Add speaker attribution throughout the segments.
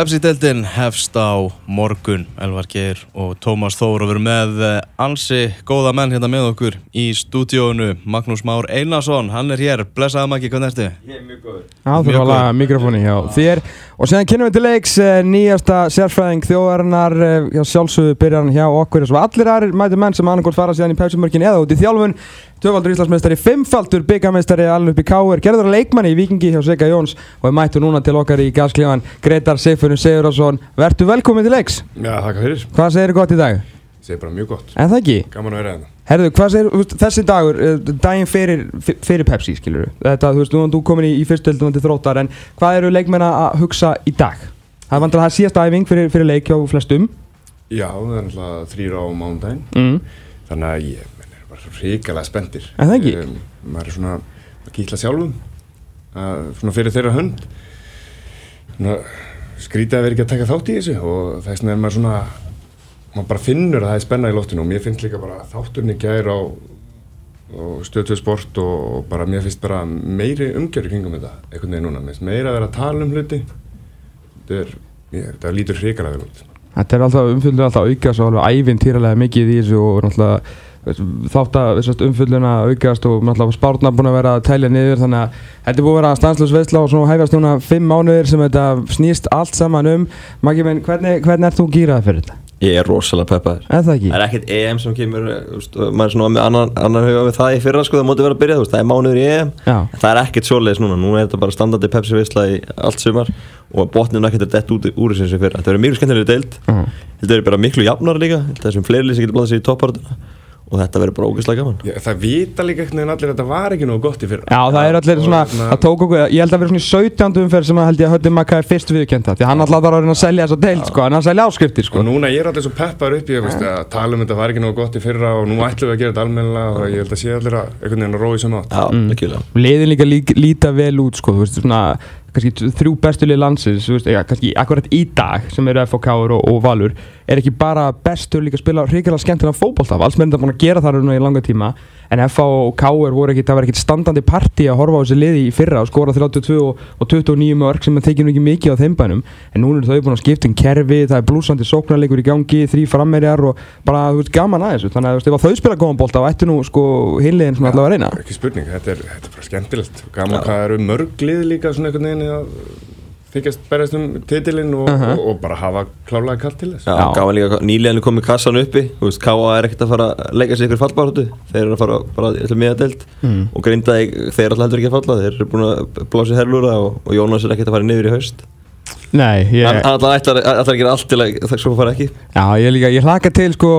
Speaker 1: Pepsi-deltin hefst á morgun. Elvar Geir og Tómas Þór og veru með eh, ansi góða menn hérna með okkur í stúdíónu Magnús Már Einarsson, hann er hér. Blessaðum ekki, hvernig ertu?
Speaker 2: Ég er mjög góður.
Speaker 3: Laga mikrofóni hjá þér. Og séðan kynum við til leiks eh, nýjasta sérfræðing þjóðarinnar eh, hjá sjálfsögðu byrjar hann hjá okkur. Og svo allir aðrir mætu menn sem annarkort fara síðan í Pepsi-mörkin eða út í þjálfun Tvöfaldur Íslandsmeistari, fimmfaldur byggameistari alveg upp í Káur, gerður leikmanni í Vikingi hjá Sigga Jóns og er mættu núna til okkar í gasklífan Gretar Sigfurinn Sigurðarsson Vertu velkomin til leiks
Speaker 2: Já, þakka fyrir
Speaker 3: Hvað segir gott í dag?
Speaker 2: Segir bara mjög gott
Speaker 3: En það ekki?
Speaker 2: Gaman að vera hérna
Speaker 3: Herðu, hvað segir, þessi dagur, eh, daginn fyrir, fyrir Pepsi, skilur þú? Þetta, þú veist, nú er þú komin í, í fyrstöldunum til þróttar, en hvað eru leikmenn að hugsa í dag? Það er vantilega að síðast æfing fyrir, fyrir leik hjá flestum.
Speaker 2: Já, það er náttúrulega þrýra á mándaginn
Speaker 3: Mm.
Speaker 2: Þannig að ég spenntir.
Speaker 3: En það ekki?
Speaker 2: um, Maður er svona að kýtla sjálfum að, Svona fyrir þeirra hönd. Svona skrítið að vera ekki að taka þátt í þessu og þess vegna er maður svona maður bara finnur að það er spenna í loftinu og mér finnst líka bara þátturinn í gær á, stöðtöð sport og, og bara mér finnst bara meiri umgjörði kringum þetta einhvern veginn núna, meira að vera að tala um hluti. Þetta er, ég, þetta lítur hrikalega vel út.
Speaker 3: Þetta er alltaf umfyllun alltaf aukast og alveg ævintýralega mikið í þessu og náttúrulega þátt að þessast umfyllun að aukast og náttúrulega spárna búin að vera að tælja niður þannig að þetta er búin að vera stanslös veistla og svo hefjast núna fimm mánuðir sem þetta snýst allt saman um. Maggi minn, hvernig, hvernig ert þú gýrað fyrir þetta?
Speaker 4: Ég er rosalega peppaður.
Speaker 3: Það
Speaker 4: er ekkert EM sem kemur þú veist, maður er svona með annan, annan huga við það í fyrra sko, það móti vera að byrja, veist, það er mánuður í EM. Það er ekkert svoleiðis núna, núna er þetta bara standandi Pepsi veisla í allt sumar og botninu ekkert er dett út úr þessu fyrra. Þetta verður miklu skemmtilega deild.
Speaker 3: Mhm.
Speaker 4: þetta verður bara miklu jafnar líka. Sem fleiri lýs sem getur bláðið sér í topparöðuna og þetta verður bara ógeðslega gaman.
Speaker 2: Já, það vita líka einhvern veginn allir að þetta var ekki nógu gott í fyrra.
Speaker 3: Já, það er allir svona, það tók okkur, ég held að vera svona í 17. umferð sem að held ég að Hötti Makka er fyrst viðkjönda því hann alltaf þarf að reyna að selja þessa deild sko, en hann selja áskriftir sko.
Speaker 2: Og núna ég er allir svo peppar upp í að, að tala um þetta var ekki nógu gott í fyrra og nú ætlum við að gera þetta almennilega og ég held að sé allir að einhvern veginn að rói sem átt.
Speaker 4: Já, ekki
Speaker 3: Liðin líka lík, líta vel út sko, þú veist, svona, kannski þrjú bestu lið landsins, veist, ja, kannski akkurat í dag sem eru FOK og, og Valur er ekki bara bestur líka að spila hrikalega skemmtilega fótbolta, valsmenn er búin að gera það í langa tíma, en FH og KR voru ekki, það var ekkit standandi partí að horfa á þessi liði í fyrra og skora 32 og, og 29 mörg sem það tekið nú ekki mikið á þeim bænum, en núna eru þau búin að skipta um kerfi, það er blúsandi sóknarleikur í gangi, þrý frammerjar og bara, þú veist, gaman að þessu, þannig að þú veist, ef þau spila góðan bolta, þá ættu nú, sko, hinliðin svona allavega að reyna.
Speaker 2: ekki spurning, þetta er, þetta er bara skemmtilegt gaman hvað eru mörg lið líka svona einhvern veginn að þykjast berjast um titilinn og,
Speaker 3: Uh-huh.
Speaker 2: og, og bara hafa klálega kallt til þess.
Speaker 4: Gáðan líka nýlega komið kassan uppi Þú veist, Káa er ekkert að fara að leika sig ykkur fallbáratu Þeir eru að fara bara í miða deild
Speaker 3: Mm.
Speaker 4: og grindaði, þeir eru alltaf heldur ekki að falla Þeir eru búin að blása í herlúra og, og Jónas er ekkert að fara niður í haust.
Speaker 3: Nei, ég...
Speaker 4: Alltaf ætlar, ætlar að gera allt til að það svo fara ekki.
Speaker 3: Já, ég líka, ég hlaka til sko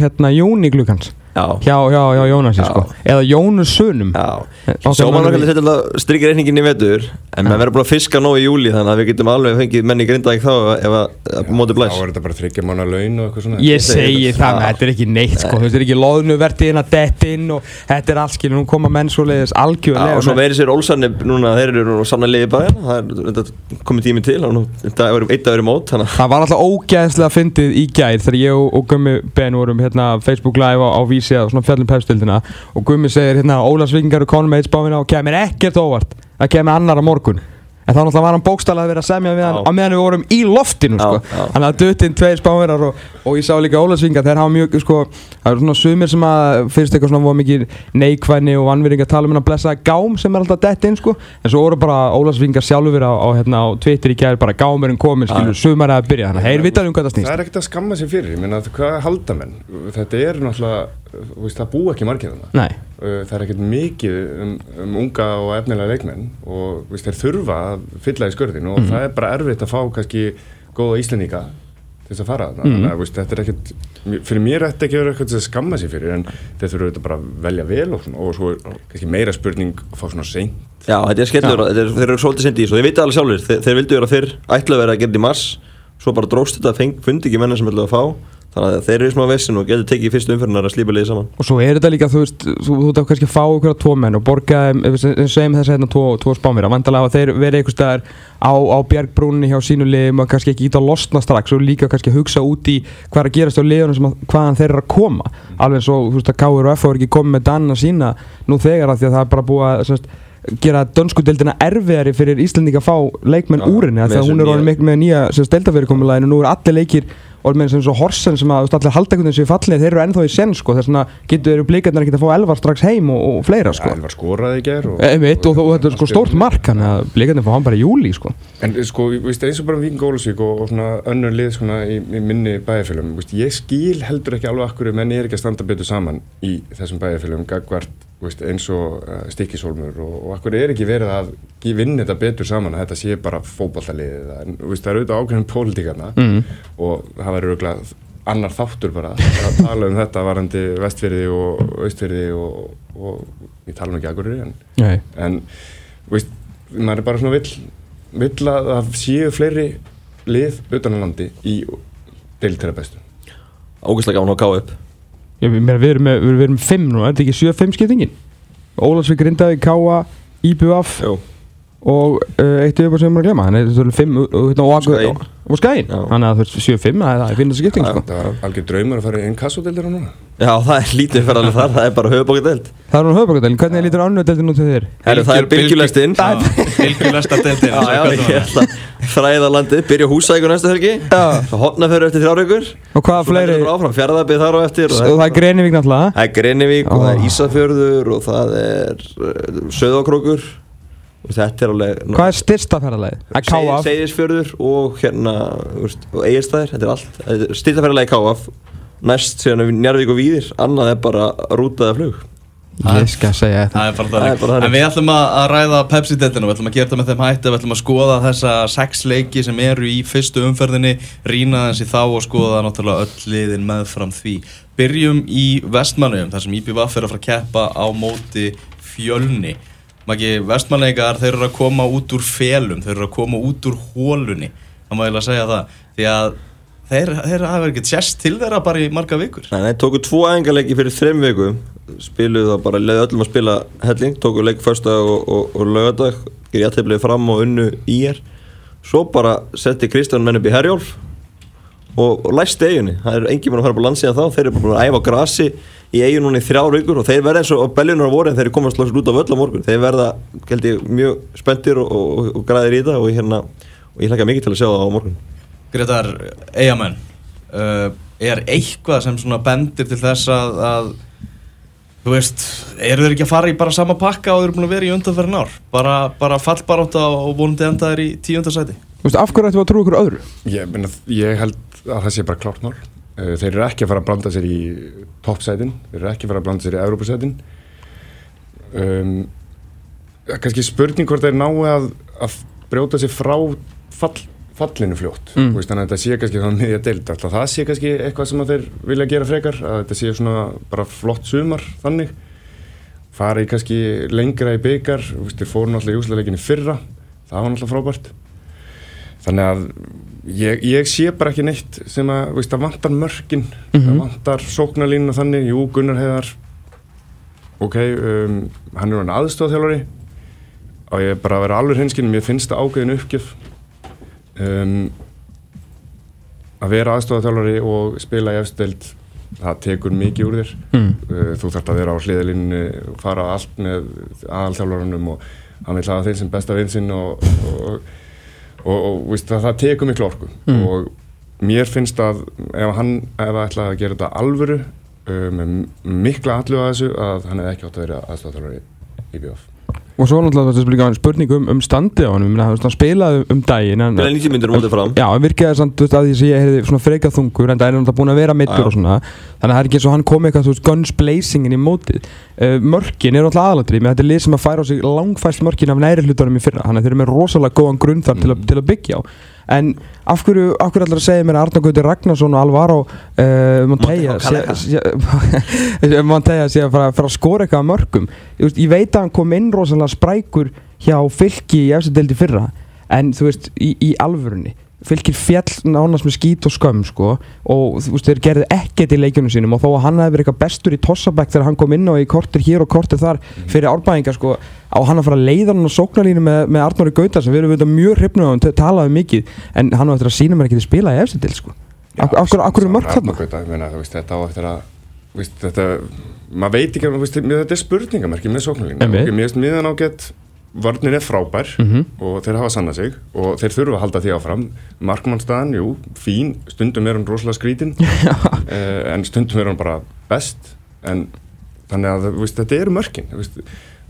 Speaker 3: hérna Jóni glukkans
Speaker 4: Já,
Speaker 3: hjá, hjá, hjá Jónasi sko. Eða Jónus Sönum
Speaker 4: já.
Speaker 3: Okkar
Speaker 4: Sjóman
Speaker 3: mönnum
Speaker 4: okkar setja alltaf strykir reikningin í vetur En maður verður búin að fiska nóg í júli Þannig að við getum alveg fengið menni grindaði þá Ef að, að móti
Speaker 2: þá
Speaker 4: blæs.
Speaker 2: er þetta bara þryggja mánu laun og eitthvað svona.
Speaker 3: Ég
Speaker 4: segi
Speaker 3: það, þetta er ekki neitt sko. Þetta er ekki loðnuvertið inn að dett inn og þetta er allt skilur, nú koma menn svoleiðis
Speaker 4: Já,
Speaker 3: algjörlega
Speaker 4: og svo verið sér Olsarni núna, þeir eru nú sannlega í bæðin Það er þetta komið tími til er að að
Speaker 3: Það var alltaf ógæðslega fyndið í gær þegar ég og, og Gummi Ben vorum hérna Facebook live á, á vísi á svona fjallum pepstildina og Gummi segir hérna Ólafs Vikingar og Conor Mates báðina og kemur ekkert óvart. Að kemur annar á morgun en þá náttúrulega var hann bókstæðlega að vera að semja við hann á meðan við vorum í loftinu sko. hann hafði dött inn tveir spáverar og, og ég sá líka Ólafs Vikingar þeir hafa mjög sko, það eru svona sumir sem að finnst eitthvað svona voru mikið neikvæðni og vannvýring að tala um hennar blessaða gám sem er alltaf dett inn sko. en svo voru bara Ólafs Vikingar sjálfur á, á, hérna, á Twitter í gær bara gámurinn komin skilur sumar að byrja. Þannig að heyr vitaði um hvað það snýst.
Speaker 2: Það er ekkert að skamma sér fyrir, ég meina þetta veist, það er ekkert mikið um, um unga og efnilega leikmenn og veist, þeir þurfa að fylla í skörðin og það er bara erfitt að fá kannski góða íslendinga til þess að fara þarna. Þannig að veist, þetta er ekkert, fyrir mér ætti ekki að vera eitthvað að skamma sér fyrir en þeir þurfa auðvitað bara að velja vel og, og svo er kannski meira spurning að fá svona seint.
Speaker 4: Já, þetta er skellur, þetta er, þeir eru svolítið sendi í þessu og þeir vita alveg sjálfur, þeir, þeir vildu vera fyrr ætla að vera að gera þetta í mars svo bara dróst þetta, fundi ekki menna sem vildu að fá þannig að þeir eru smá vessin og getur tekið fyrstu umfyrirnar að slípa liðið saman.
Speaker 3: Og svo er þetta líka, þú veist, þú þú ert kannski að fá ykkur að tvo menn og borga, segjum þess að hérna tvo, tvo að vandalega að þeir verið einhvers staðar á, á bjargbrúninni hjá sínu liðum og kannski ekki ít að losna strax og líka kannski hugsa út í hvað er að gerast á liðunum sem að, hvaðan þeir eru að koma. Alveg eins og, þú veist, að Káur og F er ekki komið með danna sína nú þegar að því að er að gera dönsku deildina erfiðari fyrir Íslandík að fá leikmenn
Speaker 4: Já,
Speaker 3: úr henni
Speaker 4: með
Speaker 3: að hún er orðin með nýja deildafyrirkomuleginu og nú er allir leikir og með eins og Horsen sem að allir haldakundin sem fallið þeir eru ennþá í senn sko. Þess vegna getur eru blikarnir ekki að fá elvar strax heim og, og fleira sko.
Speaker 2: Elvar skoraði í ger og,
Speaker 3: Einmitt, og, og þetta er sko stórt mark þannig að blikarnir fá hann bara í júli sko.
Speaker 2: En sko, þú veist, eins og bara Víking Ólusvík og, og svona önnur lið svona í, í minni bæjarfélum, veist, ég skil heldur ekki alveg akkur menn er ekki að standa betur saman í þessum bæjarfélum, gagvart veist, eins og uh, stikkisólmur og, og akkur er ekki verið að vinna þetta betur saman að þetta sé bara þú veist, það er auðvitað ákveðin pólitíkarna
Speaker 3: mm.
Speaker 2: og það verður auðvitað annar þáttur bara að tala um þetta varandi vestfyrði og austfyrði og, og ég tala nú ekki akkur en
Speaker 3: Nei.
Speaker 2: en veist, maður er bara svona vill vill að það séu fleiri lið utan á landi í deiltæra bestu
Speaker 4: Ógæslega gáðan á ká upp
Speaker 3: Ég, meina, við, erum með, við erum með fimm nú, er þetta ekki 7-5 skiptingin? Ólarsvík Grindaði, Káa, IBF
Speaker 4: Jú,
Speaker 3: og uh, eitt yfirbúr sem við erum að glemma þannig að þetta er 5 og, og, og,
Speaker 4: Skaginn.
Speaker 3: og skæin
Speaker 4: Já.
Speaker 3: þannig að þú veist 7-5 það er- það er finnast skipting sko.
Speaker 2: það var algjör draumur að fara í einn kassodeildina núna.
Speaker 4: Já það er lítið fyrir alveg þar, það er bara höfubókadeld
Speaker 3: Það er nú höfbrukadelin, hvernig lítur annu deildin út til þér?
Speaker 4: Það er bylgjulestinn
Speaker 1: Bylgjulesta deildin
Speaker 4: Já, já, ég ætla að þræða landið, byrja húsækur næsta helgi. Hotnafjörður eftir þrjárvíkur
Speaker 3: Og hvaða fleiri,
Speaker 4: fjárðabið þar á eftir
Speaker 3: og það er Greinivík náttúrulega
Speaker 4: Það er Greinivík og það er Ísafjörður og það er uh, Söðakrókur og þetta er alveg
Speaker 3: Hvað er styrsta KF
Speaker 4: Seyðisfjörður og hérna og Egilstaðir, þetta er allt. Styrtafærilega í KF næst síðan er Njarvík og Víðir annað er bara rútaða flug.
Speaker 3: Ég skal segja þetta.
Speaker 1: En við ætlum að, að ræða Pepsi-deltinu, við ætlum að gera þetta með þeim hætti, við ætlum að skoða þessa sex leiki sem eru í fyrstu umferðinni, rýna þessi þá og skoða náttúrulega öll liðin meðfram því. Byrjum í Vestmannum, þar sem IPVF er að fara að keppa á móti fjölni. Maki, Vestmannleikar, þeir eru að koma út úr felum, þeir eru að koma út úr hólunni, það má ég að segja það, því að þeir, þeir hafa ekkert sérst til þeirra bara í marga vikur.
Speaker 4: Nei, nei, tóku tvo æfingarleiki fyrir þreim viku spiluðu það bara, leiði öllum að spila helling, tóku leik fyrsta og, og, og lögadag, gerði jætteflið fram og unnu í er svo bara setti Kristján menn upp í Herjólf og, og læsti eiginni það er engin mann að fara upp á landsíðan þá. Þeir eru bara búin að æfa grasi í eigin núna í þrjár vikur og þeir verða eins og beljunar á vorin þeir eru komast loksins út á völl á morgun. Þeir verða, held ég, mjög spenntir og, og, og græðir í það og, hérna, og ég hlaka mikið til að sjá það á morgun.
Speaker 1: Gretar, eigamenn uh, er eitthvað sem svona bendir til þess að, að þú veist, eru þeir ekki að fara í bara sama pakka og þeir eru búin að vera í undanferðin ár? Bara, bara fallbarátta og vonandi enda þeir í tíundasæti
Speaker 3: Þú veist, af hverju ættum við að trú ykkur öðru?
Speaker 2: ég, meina, ég held að það sé bara klárt mál. Eh, þeir eru ekki að fara að blanda sér í toppsætin, þeir eru ekki að fara að blanda sér í Evrópusætin. Um, kannski spurning hvort þeir nái að, að brjóta sér frá fall, fallinu fljótt.
Speaker 3: Mm.
Speaker 2: Veist, þannig að þetta sé kannski það miðja deild. Alltaf það sé kannski eitthvað sem að þeir vilja gera frekar að þetta sé svona bara flott sumar þannig. Fara í kannski lengra í byggar þeir fóru náttúrulega í úsleikinni fyrra. Það var náttúrulega frábært. Þannig að ég, ég sé bara ekki neitt sem að, veist, það vantar mörkin. Það
Speaker 3: Mhm.
Speaker 2: vantar sóknarlínuna þannig. Jú, Gunnar Heiðar. Ok, um, hann er hann aðstofþjálfari og ég er bara að vera alveg hinskinn mér finnst það ágæðin uppgjöf um, að vera aðstofþjálfari og spila í efsteld það tekur mikið úr þér.
Speaker 3: Mm.
Speaker 2: Þú þarft að vera á hliðalínu og fara allt með aðalþjálfarunum og hann vil hafa þeim sem besta vinsinn og, og, og, og víst, það, það tekur miklu orku
Speaker 3: Mm.
Speaker 2: og mér finnst að ef hann ef það ætlaði að gera þetta alvöru uh, með mikla allu að þessu að hann hefði ekki átt að vera aðstofþjálfari í BF
Speaker 3: Og svo náttúrulega þetta er líka spurning um, um standi á hann Hann spilaði um daginn en,
Speaker 4: Bila 90 myndir mótið fram.
Speaker 3: Já, hann virkaði samt, að því að ég heyrði svona frekað þungur en það er náttúrulega búin að vera mittur og svona. Þannig að það er ekki eins og hann kom eitthvað, þú veist, guns blazingin í mótið. Uh, Mörkin er náttúrulega aðalatrið þetta er lið sem að færa á sig langfæst mörkin af næri hlutunum í fyrra. Þannig að þeir eru með rosalega góðan grunn þar til, að- til að byggja á en af hverju, af hverju ætlar að segja mér að Arnar Gauti Ragnarsson og Alvaro uh, Monteja Monteja sé að fara, að skora eitthvað af mörkum ég, veist, ég veit að hann kom inn rosalega sprækur hjá fylki í eftir deildi fyrra en þú veist, í, í alvörunni fylgir fjall nánast með skít og skömm sko, og þú veist, þeir gerðu ekkert í leikjunum sínum og þó að hann hefði verið eitthvað bestur í tossabæk þegar hann kom inn á í kortir hér og kortir þar fyrir árbæðingar sko, á hann að fara að leiða hann á sóknarlínu með, með Arnóri Gauta sem við erum auðvitað mjög hrifnum á hann, talaði mikið en hann á eftir að sína mér ekki til spila í eftir til sko. Hverju er mörg þarna?
Speaker 2: Þetta á eftir að veist, þetta, maður veit ekki, mér- þetta er spurningamerki með sóknarlínu Vörnin er frábær
Speaker 3: Mhm.
Speaker 2: og þeir hafa sannað sig og þeir þurfa að halda því áfram markmannstaðan, jú, fín stundum er hann rosalega skrítin uh, en stundum er hann bara best en þannig að veist, þetta eru mörkin veist,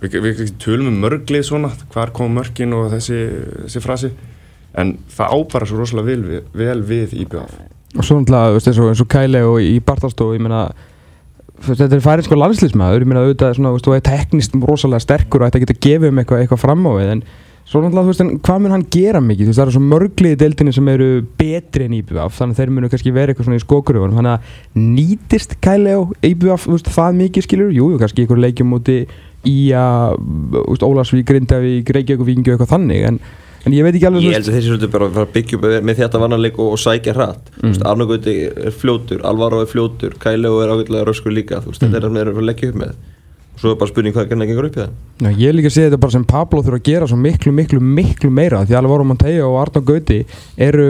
Speaker 2: við, við, við tölum um mörglið svona hvar kom mörkin og þessi, þessi frasi en það á bara svo rosalega vel við, vel við IBF
Speaker 3: og svo náttúrulega, eins og, Kæle og í Bartalstofu, ég veist, þetta er færið sko landslýsmaður, ég meina auðvitað svona, þú veist, þú er teknist rosalega sterkur og ætti að geta gefið um eitthvað, eitthvað fram á við, en svo náttúrulega, þú veist, en hvað mun hann gera mikið, þú veist, það eru svo mörglið í deildinni sem eru betri en IBF, þannig að þeir munu kannski vera eitthvað svona í skókuröfunum, þannig að nýtist Kæle og IBF, þú veist, það mikið skilur, jú, kannski einhver leikjum úti í að, þú veist, Ólarsvík, Grindavík, Reykjavík, Víkingu, eitthvað þannig, en, en ég veit ekki alveg,
Speaker 4: Ég held að þeir séu bara að fara að byggja upp með þetta vannanleik og, og sækja hratt. Mm. Arnó Gauti er fljótur, Alvaro er fljótur Kæleo er ágætlega röskur líka veist, þetta er það sem þeir eru að leggja upp með. Og svo er bara spurning hvað það gengur upp í það
Speaker 3: Já, ég líka sé þetta bara sem Pablo þurfa að gera svo miklu, miklu, miklu meira því Alvaro Montejo og Arnó Gauti eru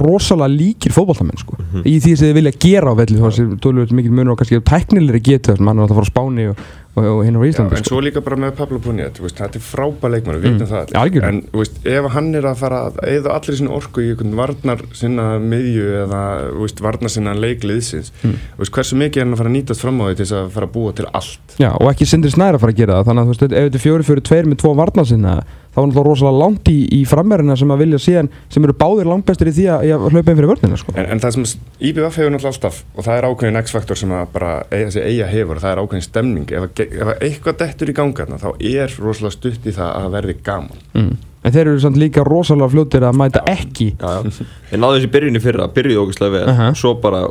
Speaker 3: rosalega líkir fótballtamenn sko. í því sem þið vilja gera á velli þá sem tólur mikið munur og kannski tæknilegri getur að mann er alltaf að fara á Spáni og, og, hinn á Íslandi
Speaker 2: en
Speaker 3: sko.
Speaker 2: svo líka bara með Pablo Puniet, þetta er frábæð leikmann, við veitum það,
Speaker 3: algjörlega.
Speaker 2: en veist, ef hann er að fara eða allir sinni orku í einhvern varnar sinna miðju eða, veist, varnar sinna leikliðsins,
Speaker 3: Mm.
Speaker 2: veist, hversu mikið er hann að fara að nýtast fram á því til þess að fara að búa til allt.
Speaker 3: Já, og ekki Sindri Snær að fara að gera það þannig að veist, ef þetta er fjóri fyrir tveir með tvo varnar sinna þá er náttúrulega rosalega langt í, í frammerina sem að vilja síðan sem eru báðir langbestir í því að, að hlaupa inn fyrir vörnina sko.
Speaker 2: En, en það sem IBF hefur náttúrulega alltaf, og það er ákveðin X-faktor sem að bara eiga, þessi eiga hefur, og það er ákveðin stemning, ef, að ef að eitthvað dettur í gangarna, þá er rosalega stutt í það að verði gaman.
Speaker 3: mm. En þeir eru samt líka rosalega fljótir að mæta ekki
Speaker 4: Já, já. Ég náði þessi byrjun í fyrra, byrjuði ógæslega vel
Speaker 3: Aha.
Speaker 4: svo bara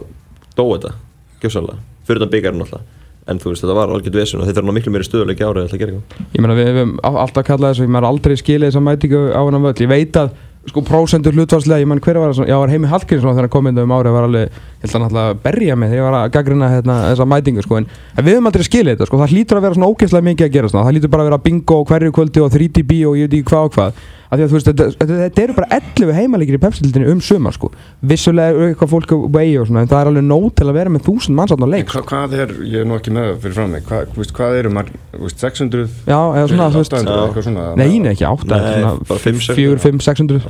Speaker 4: dó þetta gjössalega, fyrir þetta byggjarinn alltaf en þú veist, þetta var algjörð vesen og þetta er ná miklu meiri stöðuleiki árið að gera eitthvað.
Speaker 3: Ég meina við á- alltaf kallað þessu, ég meina aldrei skilið þessa mætingu á hennan völl. Ég veit að sko prósendur hlutvarslega, ég meina hver var það, já var Heimi Hallgrímsson þegar hann kom inn um árið var alveg, held að að berja mig þegar ég var að gaggrina hérna, þessa mætingu sko. En, en við höfum aldrei skilið þetta sko, það hlýtur að vera svona ógeðslega mikið að gera svona, það hlýtur bara að vera bingo hverju kvöldi og 3DB og ég veit ekki hvað og hvað að þú veist, þetta, eru bara 11 heimalíkir í pepsildinni um sumar sko vissulega eru eitthvað fólk á vegi og svona en það er alveg nóg til að vera með þúsund manns áttan
Speaker 2: En
Speaker 3: leik
Speaker 2: hva, hvað er, ég er nú ekki með það fyrir fram mig, hvað, hvað eru marg, þú veist, 600,
Speaker 3: Já, eða svona, þú veist
Speaker 2: 800,
Speaker 4: Já.
Speaker 2: eitthvað svona?
Speaker 3: Nei, nei, ekki 8,
Speaker 4: Nei, bara fimm, sex-
Speaker 3: 4, 5, 600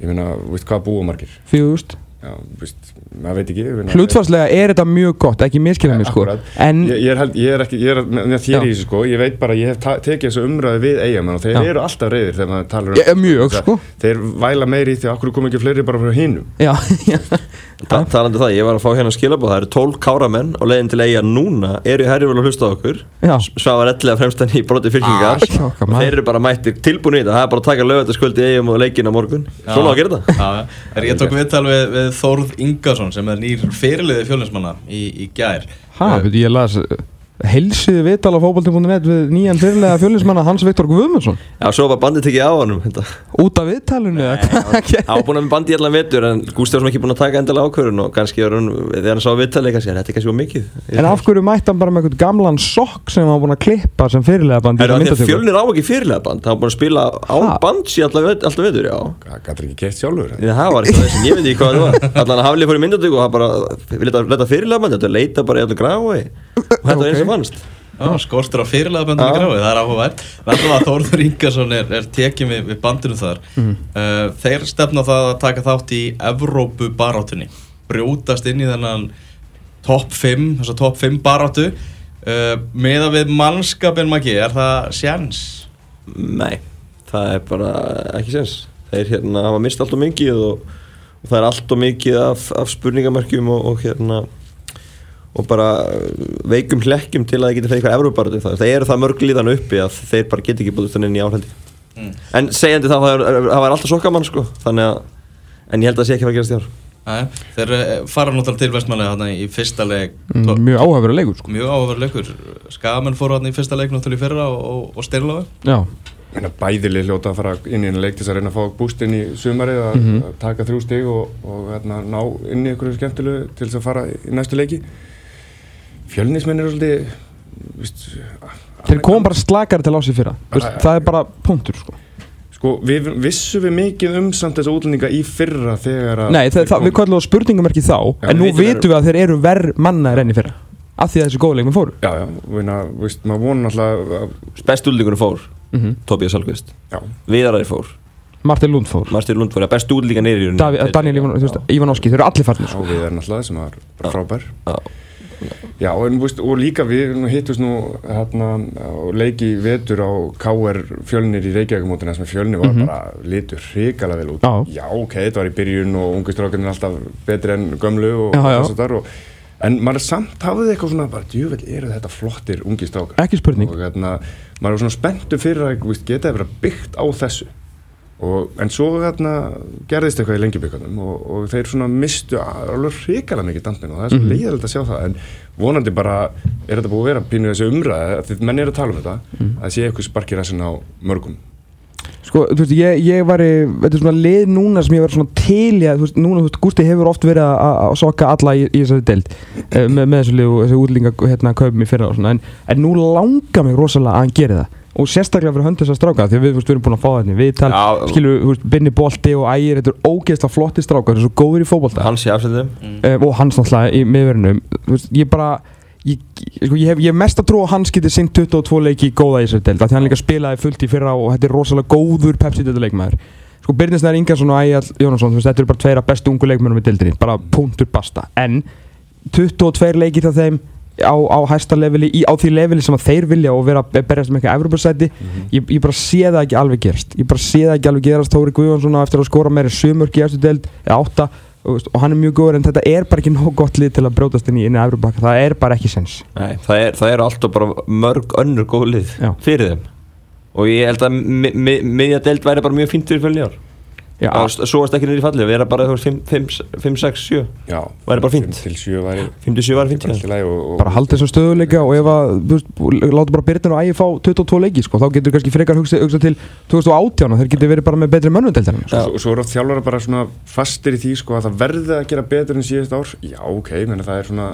Speaker 2: Ég meina, veist, hvað búa margir?
Speaker 3: 4000
Speaker 2: Já, þú veist, maður veit ekki.
Speaker 3: Hlutfarslega er þetta mjög gott, ekki miskilja mig sko. En,
Speaker 2: Ég, ég, er, held, ég er ekki, ég er með þér í þessu sko, ég veit bara, ég hef tekið þessu umræði við eigamenn og þeir
Speaker 3: Já.
Speaker 2: eru alltaf reyðir þegar maður talar um
Speaker 3: mjög sko
Speaker 2: Þeir væla meiri í því að okkur kom ekki fleiri bara frá hinum.
Speaker 4: Ta talandi um það, ég var að fá hérna skilabóð það eru 12 káramenn og leiðin til eiga núna eru í herjum að hlusta á okkur.
Speaker 3: Já.
Speaker 4: Svavar ellega fremstan í broti fylkingar.
Speaker 3: Ah,
Speaker 4: og þeir eru bara mættir tilbúin í þetta það er bara að taka lögataskvöldi eigum og leikin á morgun. Svona á að gera þetta.
Speaker 1: Já, er ég tók viðtal við, við Þórð Ingarsson sem er nýr fyrirliði fjólinsmanna í, í gær.
Speaker 3: Ha,
Speaker 1: Eh,
Speaker 3: á fókbalti.net við nýjan fyrirlega fjölinnsmanna Hans Viktor Guðmundsson.
Speaker 4: Já, svo var bandið tekið á honum þetta.
Speaker 3: Út af viðtalinu eða hvað?
Speaker 4: Á búin að með bandið allan vetur en Gústi var svona ekki búin að taka endilega ákvörun og kannski er hann, þegar hann sá viðtalið kannski, þetta er kannski mikið?
Speaker 3: En af hverju mætti hann bara með eitthvað gamlan sokk sem hann var búin að klippa sem fyrirlega bandi
Speaker 4: Er það því að fjölnir á ekki fyrirlega band hann var búin að spila án
Speaker 3: Ha?
Speaker 4: bands í alltaf, vet, alltaf vetur, já.
Speaker 2: Það gæti ekki
Speaker 4: að og þetta var eins og fannst
Speaker 1: skortur á fyrirlega bandinu gráði, það er áhugavert. Verðum að Þórður Ingarsson er, er tekið við, við bandinu þar.
Speaker 3: Mhm.
Speaker 1: uh, Þeir stefna það að taka þátt í Evrópu baráttunni Brjótast inn í þennan topp 5, þessa topp 5 baráttu. Uh, Meða við mannskapin maki, er það sjans?
Speaker 4: Nei, það er bara ekki sens Þeir hérna hafa mist allt og mikið og, og það er allt og mikið af, af spurningamörkjum og, og hérna og bara veikum hlekkjum til að það geti fyrir eitthvað Evróparatu það, það eru það mörg líðan uppi að þeir bara geti ekki búið þannig inn í áhaldi
Speaker 1: Mm.
Speaker 4: en segjandi það, það, það var alltaf sokkamann sko. Þannig að, en ég held að það sé ekki að fara að gerast í ár.
Speaker 1: Nei, þeir eh, fara náttúrulega til vestmanlega þarna í fyrsta leik.
Speaker 3: Mm, Mjög áhæfur leikur sko.
Speaker 1: Mjög áhugaverð leikur. Skamenn fóru þarna í fyrsta leik náttúrulega í fyrra og, og, Steinlófi
Speaker 3: Já,
Speaker 2: bæðileg hljóta að fara inn í einu leik til þess að reyna að fá búst inn í sumarið að,
Speaker 3: Mhm.
Speaker 2: að taka þrjú stig og, og hérna, ná inn í einhverju skemmtilegu til þess að fara í næstu leiki fjölnismenn eru svolítið
Speaker 3: þeir kom bara slakari til ásið fyrra. Þú veist,
Speaker 2: Já, já.
Speaker 3: Það er bara punktur sko.
Speaker 2: Sko, við vissum við mikið um samt þessa útlendinga í fyrra þegar að
Speaker 3: Nei, það, það, við kallum það spurningamerki þá
Speaker 2: Já,
Speaker 3: En nú
Speaker 2: vitum
Speaker 3: við að þeir eru verð mannaðir enn í fyrra Af því að þessi góðleikminn fóru.
Speaker 2: Já, já, veina, veist, maður vona alltaf að
Speaker 4: Best úldingunum fór
Speaker 3: Mhm.
Speaker 4: Tobias Salkvist
Speaker 2: Já,
Speaker 4: Viðaræri fór.
Speaker 3: Martin Lund fór.
Speaker 4: Martin Lund fór, ja, bestu útlíka neyri í rauninni.
Speaker 3: Davi, Daniel Ivan, þú veist, Ivanovski, þeir eru allir farnir
Speaker 2: á
Speaker 3: sko.
Speaker 2: við er náttúrulega sem var bara frábær.
Speaker 4: Já.
Speaker 2: Já, en, veist, og líka við nú hittust nú hérna leiki vetur á KR fjölnir í Reykjavíkumótina sem fjölnir var bara litur hrikalega vel út
Speaker 3: Mhm. Já.
Speaker 2: ok, þetta var í byrjun og ungu strákarnir alltaf betri en gömlu og
Speaker 3: Já, já.
Speaker 2: þess að þar og En maður samt hafði eitthvað svona bara, djúvel, eru þetta flottir ungi strákar?
Speaker 3: Ekki spurning.
Speaker 2: Og hérna, maður var svona spenntu fyrir að, geta það verið byggt á þessu. Og, en svo hérna gerðist eitthvað í lengjubíkanum og, og þeir svona mistu alveg hrikalega mikið dampinu og það er svo
Speaker 3: Mhm.
Speaker 2: leiðilegt að sjá það en vonandi bara er þetta búið að vera pínu þessi umræði því menn er að tala um þetta
Speaker 3: Mhm.
Speaker 2: að sé eitthvað sparkir þessin á mörgum
Speaker 3: Sko, þú veist, ég, ég var í, þetta er svona lið núna sem ég var svona til að, þú veist, núna, þú veist, Gústi hefur oft verið að, sokka alla í, í þessari deild eh, með, með þessu þessu útlinga, hérna, kaupum í fyrra og svona, en, en nú langar mig rosalega að hann geri það og sérstaklega fyrir hönd þess að stráka því við, við erum búin að fá þetta við tal,
Speaker 4: Já.
Speaker 3: skilur, Binni Bolti og Ægir, þetta er ógeðslega flotti strákar, þetta er svo góður í fótbolta.
Speaker 4: Hans í afsendum
Speaker 3: uh, og hans náttúrulega í miðverðinum. Ég bara ég, sko, ég, hef, ég hef mest að trú að hans geti sinnt 22 leiki góða í þessari deild af því hann líka spilaði fullt í fyrra og þetta er rosalega góður Pepsi þetta leikmaður. Sko Byrnisnæður Ingarsson og Ægjall Jónasson þetta eru bara tveira bestu ungu leikmennum í deildinni bara punktur basta. En 22 leiki til þeim á, á hæsta leveli, í, á því leveli sem þeir vilja og vera að berjast með eitthvað Evropasæti ég, ég bara sé það ekki alveg gerast ég bara sé það ekki alveg gerast. Tóri Guðjónsson á eftir að skora meiri sömörk í eftir deild eða átta og, og hann er mjög góður en þetta er bara ekki nóg gott lið til að brjótast inn í inn í Evropaka það er bara ekki sens.
Speaker 4: Nei, það er, það er alltaf bara mörg önnur góð lið
Speaker 3: Já.
Speaker 4: fyrir þeim. Og ég held að mi- mi- miðja deild væri bara mjög fínt fyrir og svo varst ekki niður í falli við erum bara 5, 6, 7
Speaker 2: Já,
Speaker 4: Væri bara fínt.
Speaker 2: 5 til 7 væri
Speaker 4: 57 var fínt
Speaker 2: bara og, og,
Speaker 3: bara halda þessum stöðuleika og ef að láta bara Byrnir og Ægi fá 22 leiki sko, þá getur kannski frekar hugsa, hugsa til 2018 og þeir getur verið bara með betri mönnundeldar
Speaker 4: Já.
Speaker 2: Svo, svo eru oft þjálfara bara svona fastir í því sko að það verði að gera betur en síðast ár. Já, ok, menn það er svona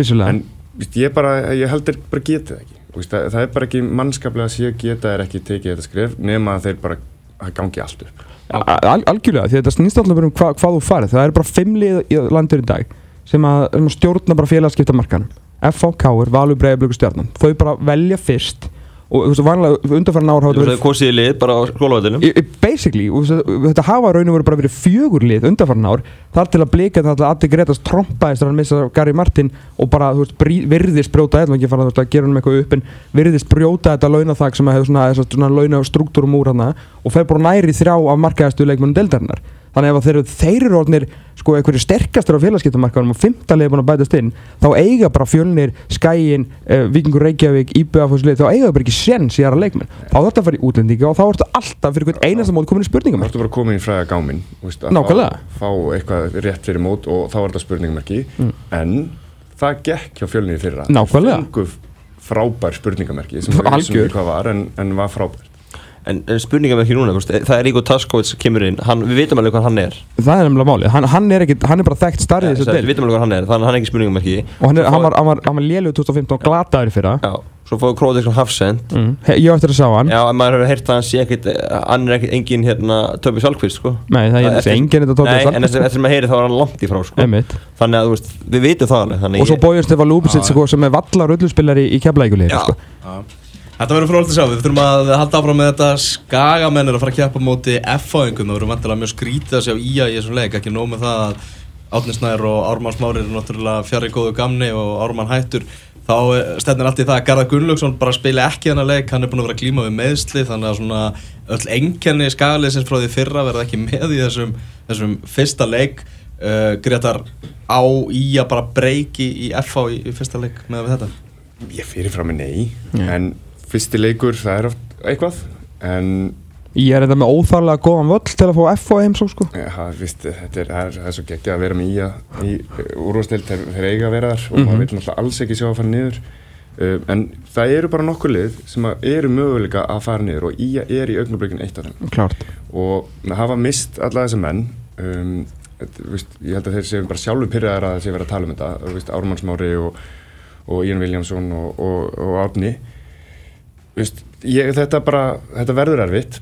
Speaker 3: vissulega.
Speaker 2: En víst, ég, bara, ég heldur bara getið það ekki. Víst, það, það er bara ekki mannskaplega að sé geta er ekki tekið þetta skref nema að þeir bara að gangi allt upp
Speaker 3: Al algjörlega, því þetta snýst alltaf um hva, hvað þú farið það er bara fimm lið í landur í dag sem að, að stjórna bara félagskipta markanum FHK er Valur Breiðablöku stjarnan. Þau bara velja fyrst og þú veist, vanlega undanfæran ár hafa
Speaker 4: Þú
Speaker 3: þetta
Speaker 4: veist, kosið í lið bara á skólavættinum
Speaker 3: Basically, að- þetta hafa raun og veru bara verið fjögur lið undanfarn ár þar til að blika það að Addi Gretas trompaðist þegar hann missa Gary Martin og bara þú veist, virðist brjóta eða ekki fara að gera hann eitthvað upp en virðist brjóta þetta launathag sem hefur svona, svona, svona launastruktúrum úr hana og fer bara næri þrjá af markaðastu leikmennum deildarinnar þannig ef að þeir, þeir eru orðnir sko einhverju sterkastur á félagskiptamarkaðunum og fymtalið er búin að bætast inn þá eiga bara fjölnir, skæin, uh, vikingur Reykjavík, IBF þá eiga það bara ekki sens í aðra leikmenn. Þá þarf þetta að fara í útlendinga og þá ertu alltaf fyrir hvern einasta mót komin í
Speaker 2: Þá
Speaker 3: spurningum
Speaker 2: ertu bara komin í fræða gáminn víst, að
Speaker 3: Nákvæmlega.
Speaker 2: fá, fá eitthvað rétt fyrir mót og þá er þetta spurningamerki. En það gekk hjá fjölnir fyrra.
Speaker 3: Mm. Nákvæmlega.
Speaker 2: Frábær spurningamerki sem við vissum ekki hvað var en, en var frábært
Speaker 4: En, en spurningum ekki núna, veist, það er Ígo Taskovits sem kemur inn, hann, við vitum alveg hvað hann er.
Speaker 3: Það er nefnilega málið, hann, hann, er hann er bara þekkt starrið
Speaker 4: Við
Speaker 3: þessu del
Speaker 4: vitum alveg hvað hann er, þannig að hann er ekki spurningum ekki.
Speaker 3: Og hann, er, hann var, hann var, hann var lélugur 2015 og glataður í fyrra.
Speaker 4: Já, svo fóðu Króðisson Hafsend.
Speaker 3: Mm. He, ég eftir að sá hann.
Speaker 4: Já, en maður hefur heyrt að hann sé ekkit, hann er ekkit engin hérna Töbi Salkvist, sko.
Speaker 3: Nei, það er enginn þetta tók
Speaker 4: Nei, en eftir eftir maður heyri þá er hann að,
Speaker 3: er.
Speaker 1: Þetta verður frólægt að sjá, við þurfum að halda áfram með þetta. Skagamennir að fara að kjappa móti F-fáingum, það verður vantilega mjög skrítið að sjá í þessum leik, ekki nóg með það að Átni Snær og Ármann Smári eru náttúrulega fjari góðu gamni og Ármann hættur. Þá eh, stefnir allt í það að Garðar Gunnlaugsson bara spila ekki þennan leik, hann er búin að vera að glíma við meðsli þannig að svona öll enkenni skagaliðsins frá því fyrra verða ekki með í þessum, þessum fyrsta leik. Uh, Gretar á í að bara breyki í FH í, í fyrsta leik með þetta?
Speaker 2: Ég fyrir frá mig nei
Speaker 3: Já.
Speaker 2: en fyrsti leikur það er oft eitthvað en
Speaker 3: ég er þetta með óþarlega góðan völl til að fá F á heimsók sko.
Speaker 2: ja, víst, þetta er, það er, það er svo geggja að vera með ía í úrvastild þeir, þeir eiga að vera þar og maður vil náttúrulega alls ekki sjá að fara niður. Uh, en það eru bara nokkur lið sem að eru möguleika að fara niður og ía er í augnablikinu eitt af þeim.
Speaker 3: Klárt.
Speaker 2: Og með hafa mist alla þessa menn um, þetta, víst, ég held að þeir séu bara sjálfur pyrraðar að það sé verið að tala um þetta Ármannsmári og, og Ian Williamson og, og, og Árni víst, ég, þetta, bara, þetta verður erfitt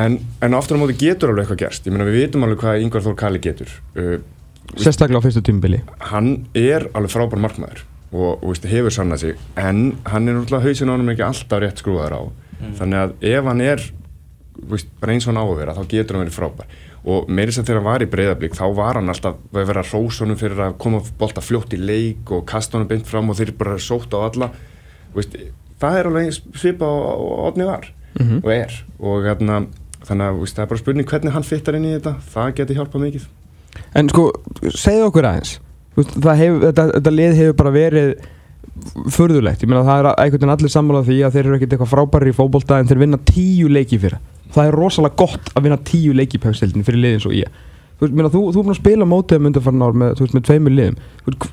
Speaker 2: en, en aftur á móti getur alveg eitthvað gerst. Ég meina við vitum alveg hvað Ingvar Þór Kali getur. Uh,
Speaker 3: sérstaklega á fyrstu tímbili
Speaker 2: hann er alveg frábær markmaður og, og víst, hefur sannað sig en hann er náttúrulega hausin á hann ekki alltaf rétt skrúðar á. Þannig að ef hann er veist, bara eins og hann á að vera þá getur hann verið frábær. Og meirins að þegar hann var í breyðablík þá var hann alltaf að vera rósónum fyrir að koma bolta fljótt í leik og kasta honum beint fram og þeir bara sótt á alla. Veist, það er alveg svipa og odni var og er. Og hérna, þannig að það er bara spurning hvernig hann fittar inn í þetta. Það getur hjálpað mikið.
Speaker 3: En sko, segðu okkur aðeins. Hefur, þetta, þetta lið hefur bara verið furðulegt, ég meina það er einhvern veginn allir sammála því að þeir eru ekkert eitthvað frábæri í fótbolta en þeir vinna tíu leiki fyrir það er rosalega gott að vinna tíu leiki í pækstildin fyrir liðin svo ég þú veist, þú, þú er búin að spila mótið um undanfarn ár með, með tveimur liðum. Þú veist,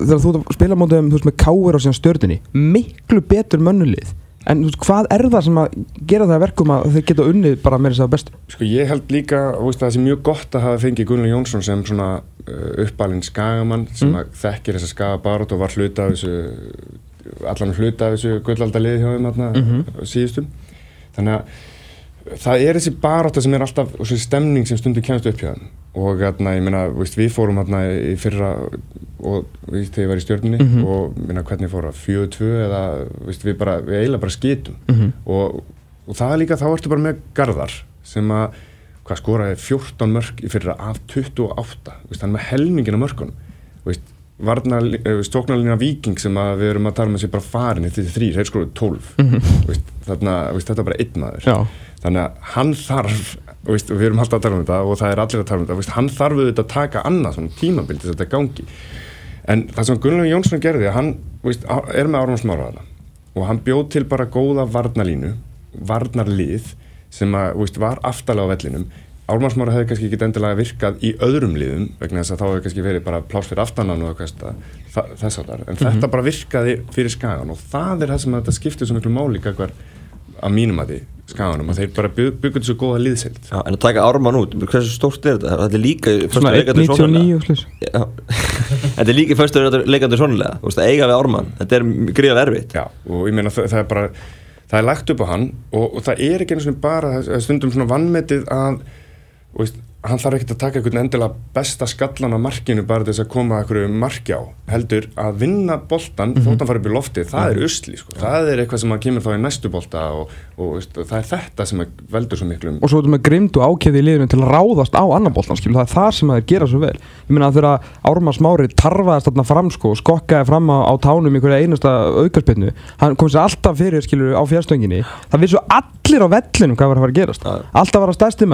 Speaker 3: þegar þú að spila mótið um þú veist, með káir á síðan stjörninni miklu betur mönnulið en þú veist, hvað er það sem að gera það að verkum að þeir geta unnið bara með þess að bestu
Speaker 2: Sko ég held líka, þú veist, að það sé mjög gott að hafa fengið Gunnar Jónsson sem svona uh, uppalinn skagamann sem
Speaker 3: Mm.
Speaker 2: að þekkir þessa skagabarótt og var hluta af þessu, allan hluta af þessu gullaldaliði hjá þeim þarna
Speaker 3: Mhm.
Speaker 2: síðustum. Þannig að það er þessi barótta sem er alltaf, og þessi stemning sem stundu kemst upp hjá þeim. Og hérna, ég meina, veist, við fórum hérna í fyrra og við þegar ég var í stjórninni
Speaker 3: Mhm.
Speaker 2: og minna hvernig fór að 4-2 eða, veist, við bara, við eiginlega bara skitum
Speaker 3: Mhm.
Speaker 2: og, og það er líka, þá ertu bara með Garðar sem að hvað skoraði 14 mörg í fyrra af 28 veist, hann er með helmingin af mörgunum veist, stóknarlinna viking sem að við erum að tala um að sé bara farin eftir þrýr, þeir skoraði 12 veist, þarna, veist, þetta er bara einn maður.
Speaker 3: Já,
Speaker 2: þannig að hann þarf veist, við erum alltaf að tala um þetta og það er allir að tala um þetta veist, hann þarf auðvitað að taka annað svona tímabild þess að þetta gangi. En það sem Gunnar Jónsson gerði hann veist, er með Ármann Smára þarna og hann bjóð til bara góða varnalínu varnarlið sem að, var aftalega á vellinum Ármann Smára hefði kannski ekki endilega virkað í öðrum liðum vegna þess að þá hefði kannski verið bara pláss fyrir aftanan og eitthvað þa- þess að þar en þetta bara virkaði fyrir skagan og það er það sem að þetta skiptir svo miklu máli hver að mínum að því skaganum að þeir bara byggur þessu góða liðsild
Speaker 4: Já, en að taka ármann út, hversu stórt er þetta? Þetta er líka í föstu
Speaker 3: svona
Speaker 4: leikandi
Speaker 3: 1.99 og slús
Speaker 4: Já, þetta er líka í föstu leikandi svonlega Þú veist, að eiga við ármann, þetta er gríðað erfitt.
Speaker 2: Já, og ég meina það, það er bara það er lagt upp á hann og, og það er ekki einu svona bara það er stundum svona vannmetið að og veist, hann þarf ekkert að taka einhvern endilega besta skallan á markinu bara til þess að koma einhverju marki á heldur að vinna boltan þótt hann fara upp í loftið, það er usli sko. það er eitthvað sem að kemur þá í næstu bolta og, og veist, það er þetta sem veldur svo miklum
Speaker 3: og svo erum við grimd og ákveði í liðinu til að ráðast á annan boltan skilur, það er það sem þeir gera svo vel. Ég meina að þegar Ármann Smári tarfaðist þarna fram sko skokkaði fram á, á tánum í hverja einasta aukarspinnu hann kom sér alltaf fyrir skilur á fjárstönginni það vissu allir á vellinum hvað var að fara að gerast. Alltaf var að stærsti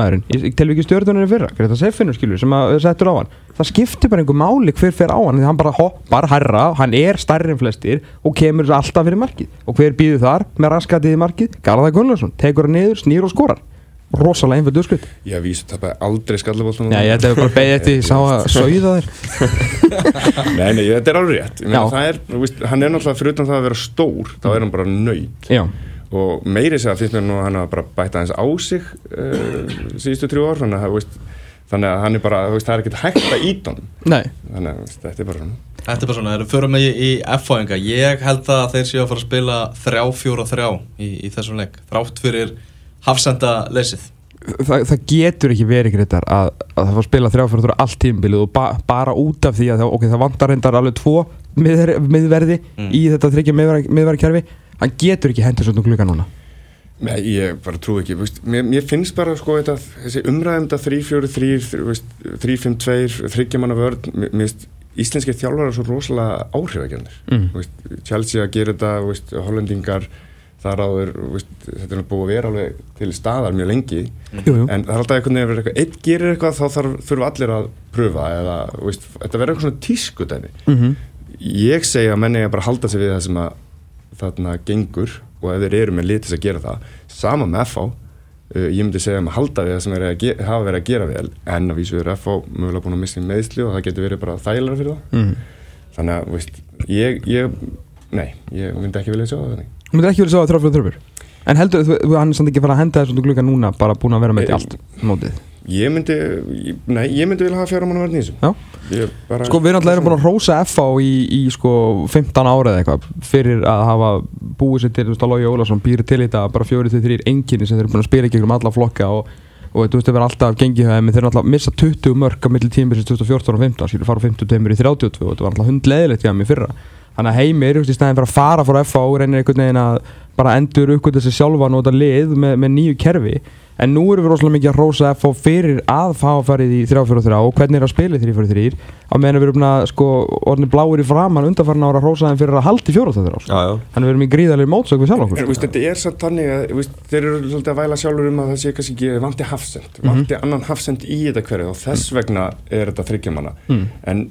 Speaker 3: fyrra er þetta sefinu skilur sem að settur á hann. Það skiptir bara einhver máli hver fer á hann því hann bara hoppar herra, hann er stærri en flestir og kemur alltaf fyrir markið. Og hver býður þar með raskatið í markið? Garðar Gunnlaugsson, tekur hann niður, snýr og skorar. Rosalega einföld uppskritt
Speaker 2: ég vísu tappaði aldrei skallaboltan
Speaker 3: Já, ég ætla bara að beigja þetta ég sá að sauða þér
Speaker 2: nei, nei, þetta er alveg rétt. Það er, veist, hann er náttúrulega fyrir utan það að vera stór þá er hann bara nöyt
Speaker 3: Já,
Speaker 2: og meiri segja finnst mér nú að hann hafa bara bætt aðeins á sig uh, síðustu trjú ár þannig að, veist, þannig að hann er bara veist, það er ekkert hægt að ít honum.
Speaker 3: Nei.
Speaker 2: Þannig að veist, þetta er bara svona.
Speaker 1: Þetta er bara svona, eru fyrir mig í, í F-fáinga Ég held að þeir séu að fara að spila 3-4-3 í, í þessum leik Þrátt fyrir hafsenda leysið
Speaker 3: það, það getur ekki verið greitar að, að það fá að spila þrjáfjörður allt tímbilið og ba bara út af því að það, okay, það vantar reyndar alveg tvo miðver, miðverði
Speaker 1: Mm.
Speaker 3: í þetta þryggja miðverðarkerfi hann getur ekki hendur svona klukka núna
Speaker 2: Nei, ég bara trú ekki, veist, mér, mér finnst bara sko þetta, þessi umræðum þetta 3-4-3, 3-5-2, þryggjamanna vörð, mér finnst íslenskir þjálfarar svo rosalega áhrifagjörnir,
Speaker 3: Mm.
Speaker 2: Chelsea að gera þetta, veist, hollendingar, þar áður, veist, þetta er búið að vera alveg til staðar mjög lengi,
Speaker 3: jú, jú.
Speaker 2: en það er alltaf einhvern veginn að vera eitthvað, einn gerir eitthvað þá þarf, þurfa allir að pröfa eða, veist, þetta verður eitthvað svona tískudæmi.
Speaker 3: Mm
Speaker 2: Ég segi að menni að bara halda sig við það sem að þarna gengur og ef þeir eru með litis að gera það sama með FH uh, ég myndi segja að halda við það sem er að ge- hafa verið að gera vel en að vísu er FH mögulega búin að missa í meðsli og það getur verið bara þægilega fyrir það
Speaker 3: Mm.
Speaker 2: þannig að, veist, ég, ég nei, ég myndi ekki vilja sjá það
Speaker 3: Þú myndir ekki að sjá að þrjáfjörður þrjúfur En heldur þú, þú- hann er samt ekki fara að henda þessu klukka núna bara búin að vera með þetta allt mótið
Speaker 2: ég myndi, ég, nei, ég myndi vilja hafa fjara mann að verða í þessu.
Speaker 3: Já.
Speaker 2: Ég bara,
Speaker 3: Sko við erum búin að rósa FH í, í sko 15 ára eða eitthvað fyrir að hafa búið sér til, þú veist að Lógi Ólafsson býri til þetta bara fjórið til þrýr enginni sem þeir eru búin að spila í gegnum alla flokka og, og þú veist það verður alltaf gengið þeim en þeir eru alltaf að missa 20 mörg á milli tímbilsins 2014 og 15 skilur fara úr 52 í 32 og þetta var alltaf hundleðilegt hjá í fyrra þannig að heimir, í stæðin fyrir að fara fór FH og reynir einhvern veginn að bara endur uppgöta sig sjálfa og nota lið með, með nýju kerfi. En nú erum við rosalega mikið að rósa FH fyrir að fá farið í 3-4-3 og hvernig er að spila í 3-4-3 á meðan við erum að sko orðin bláir í framann undanfarn ára að rósa þeim fyrir að halda í 4-3 sko.
Speaker 4: Já, já.
Speaker 3: Þannig við erum í gríðarlega mótsök við sjálf okkur.
Speaker 2: En þetta er samt þannig að veist, þeir eru svolítið að væla sjálfur um að það sé kannski ekki vanti hafsend, vanti annan hafsend í þetta hverju og þess vegna er þetta þryggjamanna
Speaker 3: Mm.
Speaker 2: en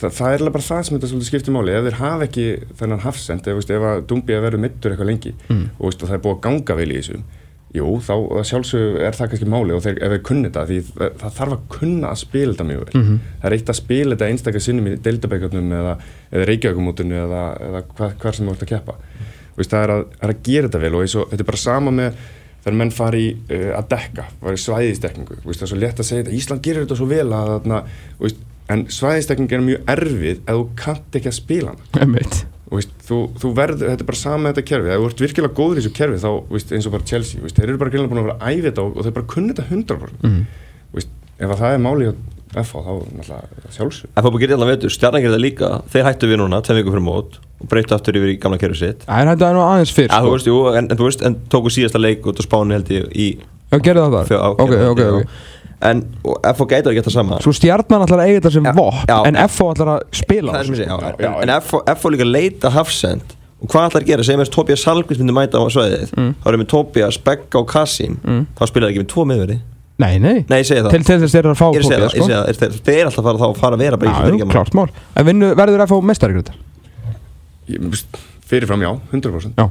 Speaker 2: það, það er alveg bara það sem þetta skiptir máli ef þeir hafa ekki þennan hafsend ef, ef að Dumbi að vera mittur eitthvað lengi
Speaker 3: Mm.
Speaker 2: og, veist, og það er búið að ganga vel í þessu jú, þá að sjálfsög er það kannski máli og þeir, ef þeir kunni þetta því það, það þarf að kunna að spila þetta mjög vel
Speaker 3: Mhm.
Speaker 2: það er eitt að spila þetta einstaklega sinnum í deildabækjum eða, eða reykjaugumótinu eða, eða hva, hvar sem þú ert að keppa Veist, það er að, er að gera þetta vel og og, þetta er bara sama með þegar menn fari uh, að dekka, fari svæðistekningu Veist, það er svo létt að segja þetta, Ísland gerir þetta svo vel að, veist, en svæðistekning er mjög erfið ef þú kannt ekki að spila
Speaker 3: Einmitt.
Speaker 2: Og veist, þú, þú verður, þetta er bara sama með þetta kerfi ef þú ert virkilega góður í þessu kerfi þá veist, eins og bara Chelsea, veist, þeir eru bara búin að vera að æfi þetta og, og þeir bara kunni þetta 100%
Speaker 3: Mhm.
Speaker 2: veist, ef að það er máli á FH þá náttúrulega sjálfsög
Speaker 4: En fótból gerir allan veitur, stjarnan gerir það líka Þeir hættu við núna, tveim vikur fyrir mót Og breyttu aftur yfir í gamla kerfi sitt
Speaker 3: Það er þetta nú aðeins
Speaker 4: Já, þú
Speaker 3: sko.
Speaker 4: veist, jú, en, en en tóku síðasta leik út á Spáni held ég í
Speaker 3: Já, gerðu það
Speaker 4: fjö- á-
Speaker 3: það Ok, ok,
Speaker 4: já.
Speaker 3: ok
Speaker 4: En FH gætar ekki þetta sama.
Speaker 3: Svo stjarnan ætlar að eiga þetta sem
Speaker 4: Já,
Speaker 3: vopn
Speaker 4: já.
Speaker 3: En FH ætlar að spila
Speaker 4: Það segi, já,
Speaker 2: Já,
Speaker 4: en, en FH líka leita hafsend. Og hvað ætlar að gera, segjum við að Tobias Salkvist myndi mæta á svæðið.
Speaker 3: Mm.
Speaker 4: Þá erum við Tobias, Begga og Kassim.
Speaker 3: Mm.
Speaker 4: Þá spilar ekki með tvo miðverði.
Speaker 3: Nei, nei.
Speaker 4: Nei, það.
Speaker 3: Til, til þess þeir eru að fá
Speaker 4: það, ég
Speaker 3: sko.
Speaker 4: það, þeir- eru alltaf að fara þá að fara að vera bara í
Speaker 3: En vinnu, verður FH mestari gröndar?
Speaker 2: fyrirfram já, 100%
Speaker 3: Já.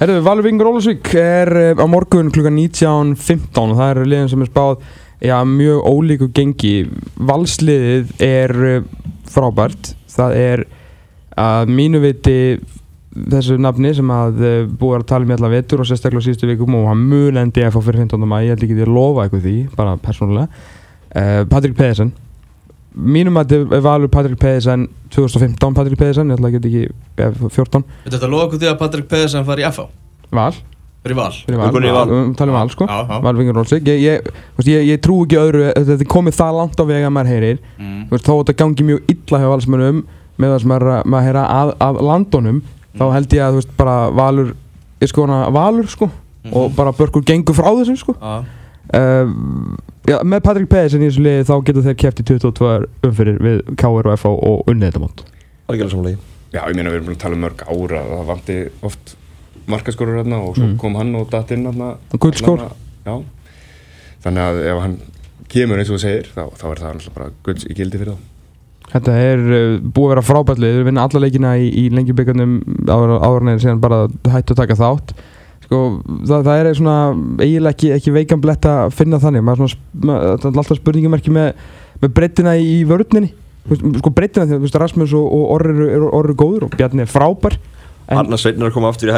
Speaker 3: Herðu, Valur Vingur Ólasvík er eh, á morgun klukkan 19.15 og það eru liðin sem er spáð já, mjög ólíku gengi. Valsliðið er eh, frábært. Það er að mínu viti þessu nafni sem að eh, búið að tala um allar vetur og sérstaklega síðustu vikum og hann mun endi að fá fyrir 15. maður, ég held ekki því að lofa eitthvað því, bara persónulega. Uh, Patrik Pedersen. Mínum að þetta er Valur Patrik Pedersen 2015 Patrik Pedersen, ég ætla að ekki eh, 14,
Speaker 1: Þetta að loka því að Patrik Pedersen fari í FH
Speaker 3: Val
Speaker 1: Fyrir val
Speaker 3: Fyrir
Speaker 4: Við erum í Val.
Speaker 3: Við talum Val sko.
Speaker 1: Já, já.
Speaker 3: Val Vingur Rólsvík ég, ég, ég, ég trú ekki öðru Þetta er komið það langt á vega að maður heyrir.
Speaker 1: Mm.
Speaker 3: Þú veist, Þó að þetta gangi mjög illa hjá valsmönnum Með það sem maður, að- maður heyra að, að landunum Þá held ég að þú veist bara Valur er sko hana Valur sko. Og bara börkur gengur frá þessum sko.
Speaker 1: Já.
Speaker 3: Uh, já, Með Patrik Pedersen í þessu liði Þá getur þeir keft í 22 umfyrir Við KR og FH og unnið þetta mót.
Speaker 4: Algjörlega samlegi
Speaker 2: Já, ég meina við erum búin að tala um mörg ára það vanti oft markaskorur hérna og svo
Speaker 3: Mm.
Speaker 2: kom hann og datt inn hérna.
Speaker 3: Gullskór.
Speaker 2: Já, þannig að ef hann kemur eins og þú segir þá, þá er það náttúrulega bara gulls í gildi fyrir þá.
Speaker 3: Þetta er uh, búið að vera frábætlið, við vinna alla leikina í, í áður en þeir síðan bara hættu að taka þátt. Sko, það, það er svona eiginlega ekki, ekki veikan blett að finna þannig. Maður svona, maður, það er alltaf spurningamerki með, með breyttina í, veist, sko breyttina því að Rasmus og, og Orri eru, eru góður og Bjarni er frábær
Speaker 4: Arnar Sveinn er að koma aftur í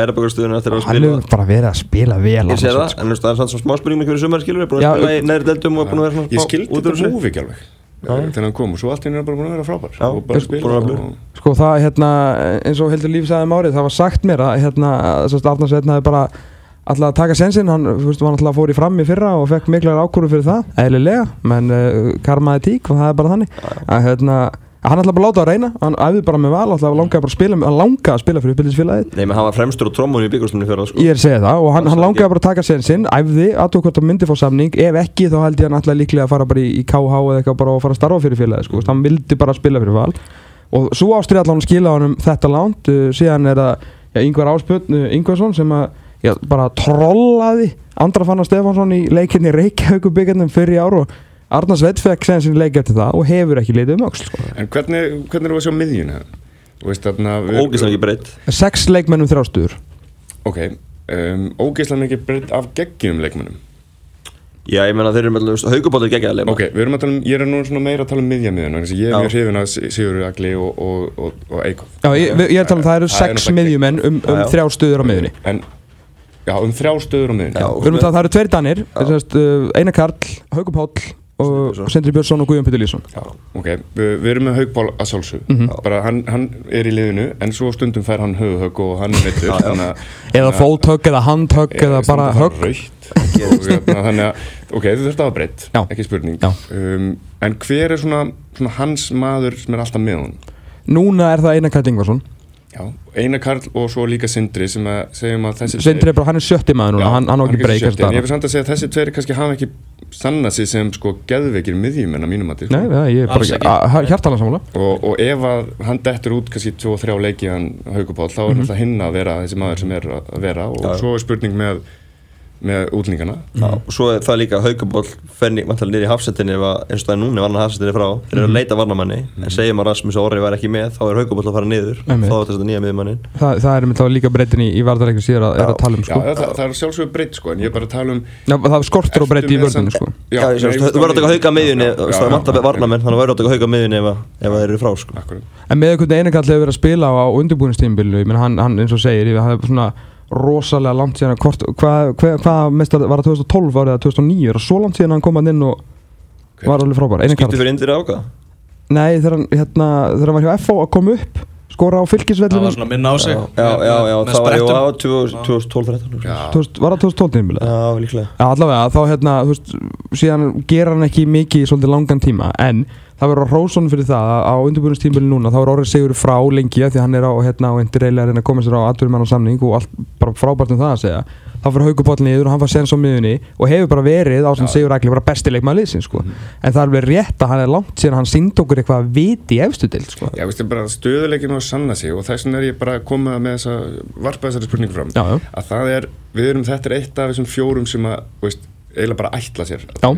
Speaker 4: eftir að
Speaker 3: hann
Speaker 4: spila.
Speaker 3: hefur bara verið að spila vel
Speaker 4: Ég sé það,
Speaker 3: Sveinn,
Speaker 4: en það er samt svona smá spurning með hverju sumar skilur við, búin
Speaker 3: Já,
Speaker 4: að spila í neðri deildum og búin að vera svona
Speaker 2: Ég skildi þetta múfi ekki alveg.
Speaker 3: Já.
Speaker 2: eh, þegar hann kom og svo allt henni er bara búin að vera frábær.
Speaker 4: Já,
Speaker 2: og bara
Speaker 4: búin
Speaker 2: spila
Speaker 4: að
Speaker 3: sko það hérna eins og Hildur Líf sagði um árið það var sagt mér að hérna að Arnar Sveinn hafi bara alltaf að taka sensin hann alltaf að fór í fram í fyrra og fekk miklar ákvöru fyrir það eðlilega menn uh, karmaði tík og það er bara þannig. Að hérna hann ætlaði bara að láta að reyna. Hann æfði bara með val alltaf langaði bara að spila hann langaði að spila fyrir uppbyrðisfélagið
Speaker 4: Nei, menn hann var fremstur á trómunni í byggastunni fyrir það sko.
Speaker 3: Ég er að segja það og hann, hann langaði bara að taka sensin æfði aðtók hvort að myndi fá samning. Ef ekki þá held ég hann alltaf líklega að fara bara í, í KH eða eitthvað bara og fara að starfa fyrir félagið sko. hann vildi bara spila fyrir val. Og svo ástrið allan að skila honum þetta lánt uh, síðan er það Yngvar Áspjörn uh, Yngvarsson sem að já, bara trollaði Andra Fannar Stefánsson í leikinni Reykjavíkubyggjarnum fyrir í ár og Arnar Sveit fekk segja sinni leik eftir það og hefur ekki litið um öxl sko.
Speaker 2: En hvernig, hvernig er það að sjá miðjuna?
Speaker 4: Ógislega ekki breytt
Speaker 3: sex leikmennum þrjástuður
Speaker 2: Ok, um, ógeðslega mikið breytt af geggjum leikmennum
Speaker 4: Já, ég menna þeir eru með haugubátur geggjaðlega
Speaker 2: Ok, við erum að tala um, ég er nú svona meira að tala um miðjamiðuna Ég er mjög hrifin af Sigur Agli og, og, og, og Eikhoff
Speaker 3: Já, ég, ég er að tala um það eru
Speaker 2: er
Speaker 3: sex miðjumenn um, um
Speaker 4: Já, já.
Speaker 3: þrjá stöður á miðjunni.
Speaker 2: En, já, um þrjá stöður á miðjunni.
Speaker 4: Já.
Speaker 3: Við erum að það, það eru tveir danir uh, Og. Sindri Björnsson og Guðjón Pétur Lýsson
Speaker 2: Já, ok, við, við erum með Haugból að sjálfsög
Speaker 3: Mhm.
Speaker 2: bara hann, hann er í liðinu en svo stundum fær hann höfuhögg og hann er að
Speaker 3: Eða fóthögg eða handhögg eða bara högg.
Speaker 2: hérna, þannig að, ok, þú þurft að hafa breytt ekki spurning. Um, en hver er svona, svona hans maður sem er alltaf með hún
Speaker 3: núna er það Einar Kall Ingvarsson
Speaker 2: Einar Karl og svo líka Sindri sem að segjum að þessi
Speaker 3: Sindri er bara, hann er sjötti maður núna, hann, hann á ekki breyk
Speaker 2: ég vil samt að segja að þessi tveiri kannski hafa ekki sanna sig sem sko geðveikir miðjumenn á mínum að
Speaker 3: Nei, það, ég er bara hjartalega sammála.
Speaker 2: Og, og ef að hann dettur út kannski 2-3 leiki hann Haugupál þá er
Speaker 3: Mhm.
Speaker 2: náttúrulega hinn að vera þessi maður sem er að vera. Og
Speaker 4: Já.
Speaker 2: svo er spurning með, með útlendingana
Speaker 4: Já, og svo er það líka haukaból fenni vantilega niður í hafsettinni ef að eins og það er núna vann hafsettinni frá. Þeir
Speaker 3: Mhm.
Speaker 4: eru að leita varnamanni en segjum að Rasmus og Orri var ekki með þá er haukaból að fara niður. Þá er þetta nýja miðmannin
Speaker 3: Þa, það er með þá líka breytin í, í varðarleikinu síðan að, er að tala um
Speaker 2: Já,
Speaker 3: sko.
Speaker 2: það, það er sjálfsögur breytt sko en ég er bara að tala um
Speaker 3: Já, það skortur og breyti í vörðinu sko.
Speaker 4: Já, sést, þú verður að taka hauka miðjunni
Speaker 2: Já,
Speaker 4: það
Speaker 2: já,
Speaker 4: vantar
Speaker 2: já,
Speaker 4: varnamenn þannig
Speaker 3: og rosalega langt síðan hvað hva, hva mestar, var það 2012 árið eða 2009 er það svo langt síðan hann kom hann inn og
Speaker 2: Hver?
Speaker 3: var alveg frábær? Karl.
Speaker 4: fyrir indir áka
Speaker 3: Nei, þegar hann, hérna, þegar hann var hjá FO að koma upp skora á
Speaker 1: Það var
Speaker 3: fylgisvellinu
Speaker 1: svona minna á sig.
Speaker 4: Já, já, já, já
Speaker 1: með
Speaker 4: það var jú
Speaker 1: sprettum.
Speaker 4: á 2012-13
Speaker 2: Já,
Speaker 3: Var það 2012 tímbilu?
Speaker 4: já, líklega.
Speaker 3: Já, allavega, þá hérna, þú veist, síðan gera hann ekki mikið í svolítið langan tíma en það verður að hrósa fyrir það að á undirbúinistímbilinu núna þá er orðið sigur frá lengi af því að hann er á, hérna, á interrail að reyna að koma sér á atvinnumann og samning og allt bara frábært um það að segja þá fyrir haugubóll niður og hann var sens á miðunni og hefur bara verið á sem sigur ægli bara besti leikmaður liðsins sko. en það er alveg rétt að hann er langt síðan hann sínd okkur eitthvað viti efstu dild sko.
Speaker 2: Já, veist, bara stöðuleikin á að sanna sig og þess vegna er ég bara komið með þessa varpa þessari spurningu fram
Speaker 3: Já, já.
Speaker 2: að það er, við erum, þetta er eitt af þessum fjórum sem að, veist, eiginlega bara ætla sér
Speaker 3: Já,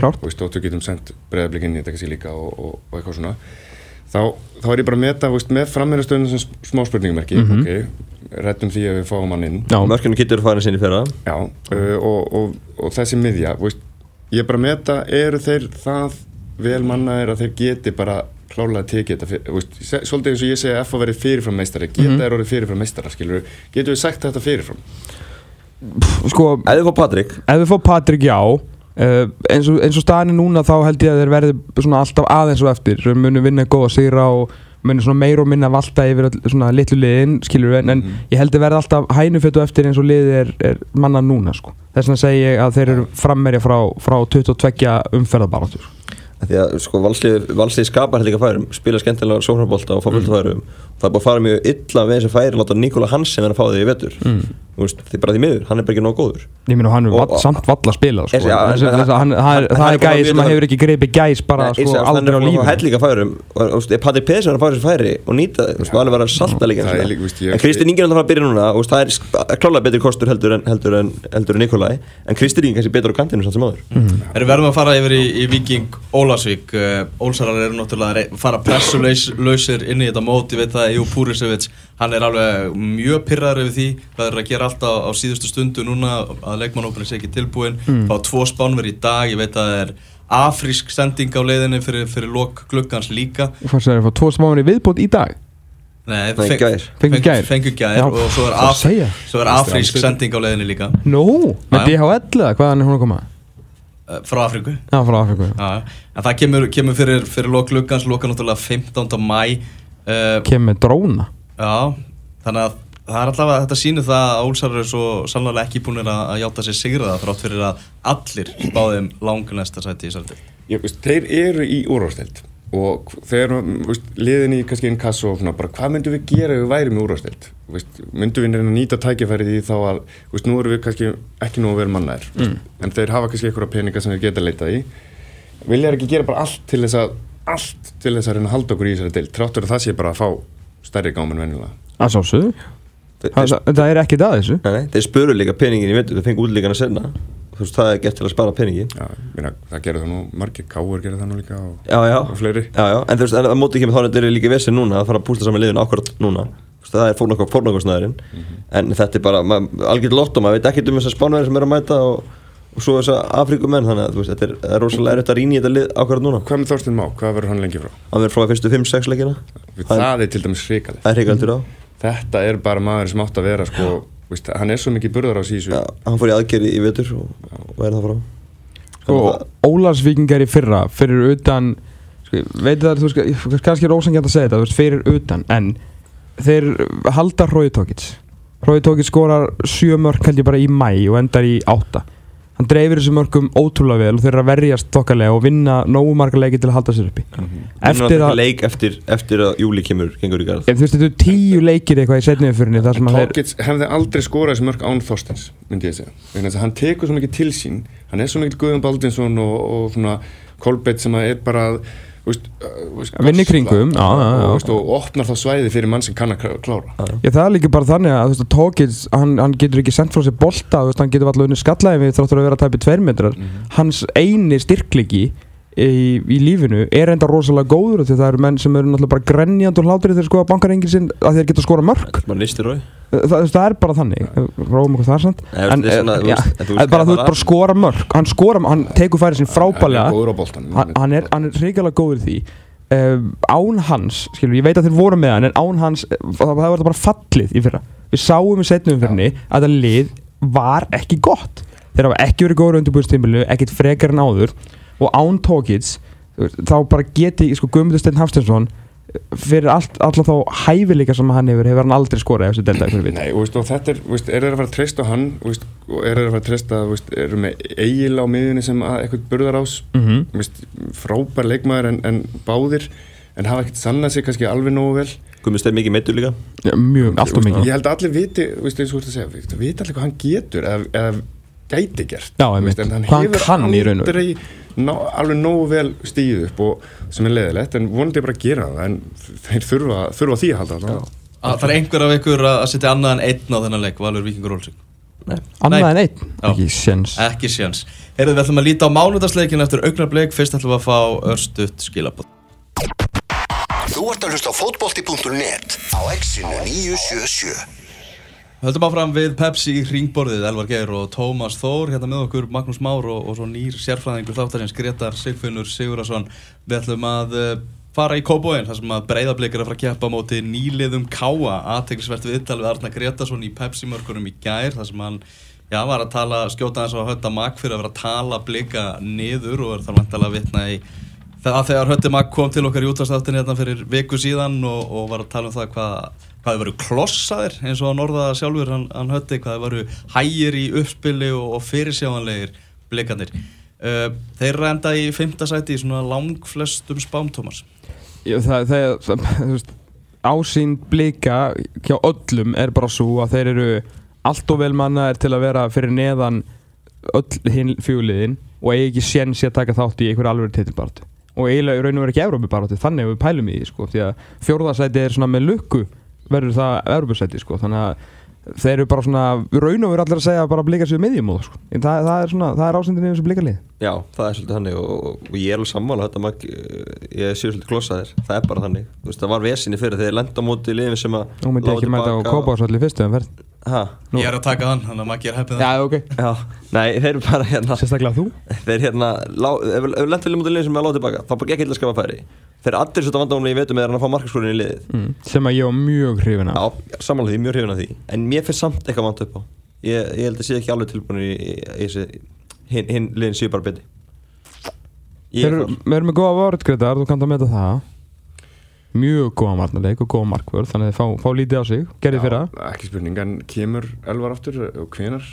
Speaker 3: klárt.
Speaker 2: Veist, og þú getum sendt breyðablík inn í þetta kannski líka og, og, og eitthvað svona þá, þá er ég bara að meta, veist, með frammeirastöðunum sem smá spurningumerki,
Speaker 3: Mhm.
Speaker 2: ok rettum því að við fáum hann inn
Speaker 3: Já,
Speaker 4: mörkunum getur farin sinni fyrra
Speaker 2: Já, uh, og, og, og þessi miðja, veist, ég er bara að meta, eru þeir það vel mannaðir að þeir geti bara klálega tekið þetta, fyrir, veist, svolítið eins og ég segi að F að verið fyrirfram meistari, geta
Speaker 3: Mhm.
Speaker 2: þeir orðið fyrirfram meistara, skilur getur við sagt þetta fyrirfram?
Speaker 3: Sko,
Speaker 4: ef þið fór Patrik
Speaker 3: ef við fá Patrik já. Uh, eins, og, eins og staðan er núna þá held ég að þeir verði svona alltaf aðeins og eftir. Þeir munu vinna góða sigra og munu svona meir og minna valta yfir svona litlu liðin skilur við en, en ég held að verði alltaf hænufettu eftir eins og liðið er, er manna núna sko. þess vegna segi ég að þeir eru frammerja frá, frá 22 umferðabaráttur
Speaker 4: því að sko valslið, skapar ekki að færum spila skemmtilega sóknarbólta og fá fullt af færum. Það er bara að fara mjög illa með þessi færi láta Nikola Hansen vera að fá þig í vetur. Mm. veist, því bara því miður, hann er bara ekki nóg góður.
Speaker 3: Ég meina hann er
Speaker 4: Og-
Speaker 3: vall, samt vall að spila sko. Hann- það er-
Speaker 4: hann-
Speaker 3: það
Speaker 4: hann
Speaker 3: er
Speaker 4: er
Speaker 3: gæði sem hefur ekki greipið gæs bara sko,
Speaker 4: hann
Speaker 3: aldrei
Speaker 4: er
Speaker 3: á
Speaker 4: að fá
Speaker 3: lífi
Speaker 4: hellinga færum og og, veist, ef Patrik Pedersen er að fá þessi færi og nýta þau, hann er að vera að salta líka
Speaker 2: það er
Speaker 4: svona.
Speaker 2: líka,
Speaker 4: en Kristi Ingi er að fara að byrja núna það er
Speaker 1: að Ólasvík uh, Ólsarar eru náttúrulega að fara pressulausir inn í þetta mót Ég veit að Jú Púrisevits Hann er alveg mjög pyrraður yfir því Hvað er að gera alltaf á síðustu stundu núna Að leikmannópurinn sé ekki tilbúin
Speaker 3: Mm.
Speaker 1: Fá tvo spánver í dag Ég veit að það er afrísk sending á leiðinni Fyrir, fyrir lok gluggans líka
Speaker 3: Fannst það að fá tvo smámann í viðbót í dag
Speaker 1: Nei, feng-
Speaker 4: gær.
Speaker 3: Fengu gær.
Speaker 1: Fengu gær
Speaker 3: Já,
Speaker 1: Og svo er, af, svo er afrísk sending á leiðinni líka
Speaker 3: Nú, með
Speaker 1: Já, já.
Speaker 3: DHL eða hvaðan er hún að koma?
Speaker 1: Uh, Frá Afríku
Speaker 3: Já, frá Afriku
Speaker 1: Já, en það kemur, kemur fyrir, fyrir lok gluggans Loka náttúrulega 15. mæ uh,
Speaker 3: Kemur dróna
Speaker 1: Já, þannig að það er allavega þetta sýnir það að Ólsar eru svo sannlega ekki búinir að, að játa sér sigraða þrátt fyrir að allir spáðum langunesta sæti í.
Speaker 2: Ég, veist, þeir eru í úrvarsteld og veist, liðin í kannski einn kass og svona, bara hvað myndum við gera ef við værum í úrvarsteld myndum við reyna að nýta tækifærið í þá að veist, nú eru við kannski ekki nú að vera mannaðir mm. en þeir hafa kannski einhverja peninga sem þeir geta leitað í. Vilja þeir ekki gera bara allt til þess að allt til þess að reyna að halda okkur í þessari deild tráttur að það sé bara að fá stærri gáminn venjulega?
Speaker 3: Það sásöðu
Speaker 4: Þeir-
Speaker 3: Það það er ekkert að þessu.
Speaker 4: Nei, nei, þeir spuru líka peningin í vetur, þeir fengu útlíkan að senna þú veist, það er gert til að spara peningin
Speaker 2: Já, minna, það gerði það nú margir, Káur gerði það nú líka og,
Speaker 4: Já, já,
Speaker 2: og fleiri.
Speaker 4: Já, já, en þú veist, en að móti ekki með þá er þetta líka vesið núna að fara að púsla saman liðin akkurat núna. Veist, það er fórnarkostnæðurinn en þetta er bara, algjörð lott og maður veit ekkert um þessar spánverðir sem er að mæta og, og svo þessar Afríkumenn, þannig að veist, þetta er, það er rosalega erfitt að rýna í þetta lið akkurat núna.
Speaker 2: Hvað með Þorstein Má? Hvað verður hann lengi frá?
Speaker 4: hann verður frá fyrstu 5-6 leikina.
Speaker 2: Það, það til dæmis hrikalegt.
Speaker 4: Það hrikaldur á
Speaker 2: Þetta er bara maður sem átt að vera sko, veist, hann er svo mikið burðar á sísu
Speaker 4: já, hann fór í aðgerði í vetur og, og verður það frá.
Speaker 3: Sko, Ólarsvíkingar í fyrra fyrir utan sko, ég veit það, þú veist, kannski er ósangjant að segja þetta, þú veist, fyrir utan en þeir halda Rói Tókits Rói Tókits skorar sjö mörk held ég bara í mæ og endar í átta hann dreifir þessu mörgum ótrúlega vel og þeir eru að verjast þokkalega og vinna nógu marga leiki til að halda sér uppi.
Speaker 4: Eftir
Speaker 3: eftir
Speaker 4: að leik eftir, eftir að júli kemur gengur í garð.
Speaker 3: Ef þú veist þetta eru tíu leikir eitthvað í sem að þeir
Speaker 2: Tókits hefði aldrei skorað þessi mörg án Þorstens myndi ég segja, hann tekur svo mikið til sín hann er svo mikið Guðjón Baldinsson og, og svona Kolbeitt sem er bara
Speaker 3: Að vinna í kringum, já, já, já.
Speaker 2: og, og opnar þá svæði fyrir mann sem kann að klá- klára.
Speaker 3: Já, það er líka bara þannig að veist að Tókits, hann, hann getur ekki sendt frá sér bolta, veist, hann getur alltaf unni skallaði við þráttur að vera að tæpi tveir metrar. Hans eini styrklegi í, í lífinu er enda rosalega góður því það eru menn sem eru náttúrulega bara grenjand og hlátur þegar skoða bankarengin sinn að þeir geta skora mörg
Speaker 4: rói
Speaker 3: það, það, það er bara þannig. Róum okkur það
Speaker 4: er
Speaker 3: eh,
Speaker 4: þú
Speaker 3: já,
Speaker 4: veist, en þú
Speaker 3: en
Speaker 4: veist
Speaker 3: bara þú
Speaker 4: það
Speaker 3: veist bara skora mörg hann skora, hann tekur færið
Speaker 2: er
Speaker 3: frábælega hann, er, hann er hrigalega góður því. Um, án hans, skilur, ég veit að þeir voru með hann en án hans, eh, það, það var þetta bara fallið í fyrra, við sáum í setnum fyrrni að það lið var ekki gott. Þeir hafa ekki verið góður undirbúðstímbilu ekkit frekar en áður og án Tókits þá bara geti sko, Guðmundur Steinn Hafstensson fyrir allt, allan þá hæfileika sem hann hefur hefur hann aldrei skorað
Speaker 2: Nei, og, veist, og þetta er, veist, er þeir að fara að treysta á hann veist, og er þeir að fara að treysta veist, eru með eigil á miðunni sem að eitthvað burðar ás
Speaker 3: mm -hmm.
Speaker 2: veist, frábær leikmaður en, en báðir en hafa ekkert sannað sig kannski alveg nógu vel.
Speaker 4: Guðmund Steinn mikið meittur líka?
Speaker 3: Mjög, allt og
Speaker 2: Veist,
Speaker 3: mikið.
Speaker 2: ég held að allir viti, veist, eins og þú ert að segja viti allir hvað hann getur eða, eða gæti gert.
Speaker 3: Já, einmitt.
Speaker 2: en hann
Speaker 3: Hvað hann
Speaker 2: hefur aldrei ná, alveg nógu vel stíð upp og sem er leðilegt en vonandi bara að gera það en þeir þurfa, þurfa því að halda það.
Speaker 1: Að Það er einhver af ykkur að setja annað en einn á þennan leik, Valur Víkingur Olsing
Speaker 3: annað
Speaker 1: Nei.
Speaker 3: en einn,
Speaker 1: Já.
Speaker 3: ekki séns.
Speaker 1: Ekki sjans Heyrðu, við ætlum að líta á mánudagsleikin eftir augnarbleik Fyrst ætlum við að fá örstutt skilabótt
Speaker 5: Þú ert að hlusta á fótbolti.net á exinu 977
Speaker 1: Höldum áfram við Pepsi í ringborðið, Elvar Geir og Tómas Þór, hérna með okkur Magnús Már og, og svo nýr sérfræðingur þáttarins Gretar Sigfinnur Sigurðarsson. Við ætlum að uh, fara í Kóbóin, þar sem að breyðablik er að fara að keppa á móti nýliðum Káa, aðteglisvert viðtal við Arna Gretarsson í Pepsi mörkunum í gær, þar sem hann já, var að tala, skjóta hans á hötta makk fyrir að vera að tala blika niður og er þar vantalega að vitna í það þegar Hötti Magg kom til okkar í útastáttinni hérna fyrir viku síðan og, og var að tala um það hvað, hvað þið varu klossaðir eins og hann orðaða sjálfur hann, hann Hötti, hvað þið varu hægir í uppspili og, og fyrirsjáanlegir blikandir. Uh, þeir renda í fymta sæti í svona langflestum.
Speaker 3: Já, það, það, þú veist, ásýnd blika hjá öllum er bara svo að þeir eru allt og vel mannaðir til að vera fyrir neðan öll hinn fjöguliðin og eigi ekki séns í að taka þátt í einhver alveg titilbartu og eiginlega raun og veru ekki Európa-baratu þannig að við pælum í því sko því að fjórðarsæti er svona með lukku verður það Európa-sæti sko. Þannig að þeir eru bara svona í raun og veru allir að segja bara að blika sér miðjum og sko. En það, það er svona, það er ásýndin yfir þessu blikalið
Speaker 4: Já, það er svolítið þannig og, og, ég er alveg sammála þetta mag, ég sé svolítið klossaðir, það er bara þannig. Þú veist, það var vesinni fyrir þegar lenda á móti liðin sem að
Speaker 3: Nú myndi ég ekki mæta á Kópásvall í fyrstu en verð
Speaker 4: Ha,
Speaker 3: Nú.
Speaker 1: Ég er að taka hann, þannig að Maggi er heppið
Speaker 3: Já, ok.
Speaker 4: Já, nei, þeir eru bara hérna
Speaker 3: Sérstaklega þú.
Speaker 4: Þeir hérna, lá- ef við lendum til móti liðin sem er að láta tilbaka, þá bara gekk eitthvað skapa færi Þeir allir svolítið vandamálum ég veitum með hann að fá markaskórin í liðið.
Speaker 3: Mm. sem að ég var mjög hrifin af.
Speaker 4: Já, sammála því, mjög hrifin af því. En mér finnst samt eitthvað vant upp á. Ég, ég held að sé ekki alveg tilbúin í, í, í þessi Hinn hin liðin séu bara beti er
Speaker 3: við erum með góða vörðgreitar, þú kannt að meta það. Mjög góða margnarleik og góða markvörð Þannig að þeir fá, fá lítið á sig, gerði fyrir það
Speaker 2: ekki spurning, en kemur Elvar aftur og hvenar?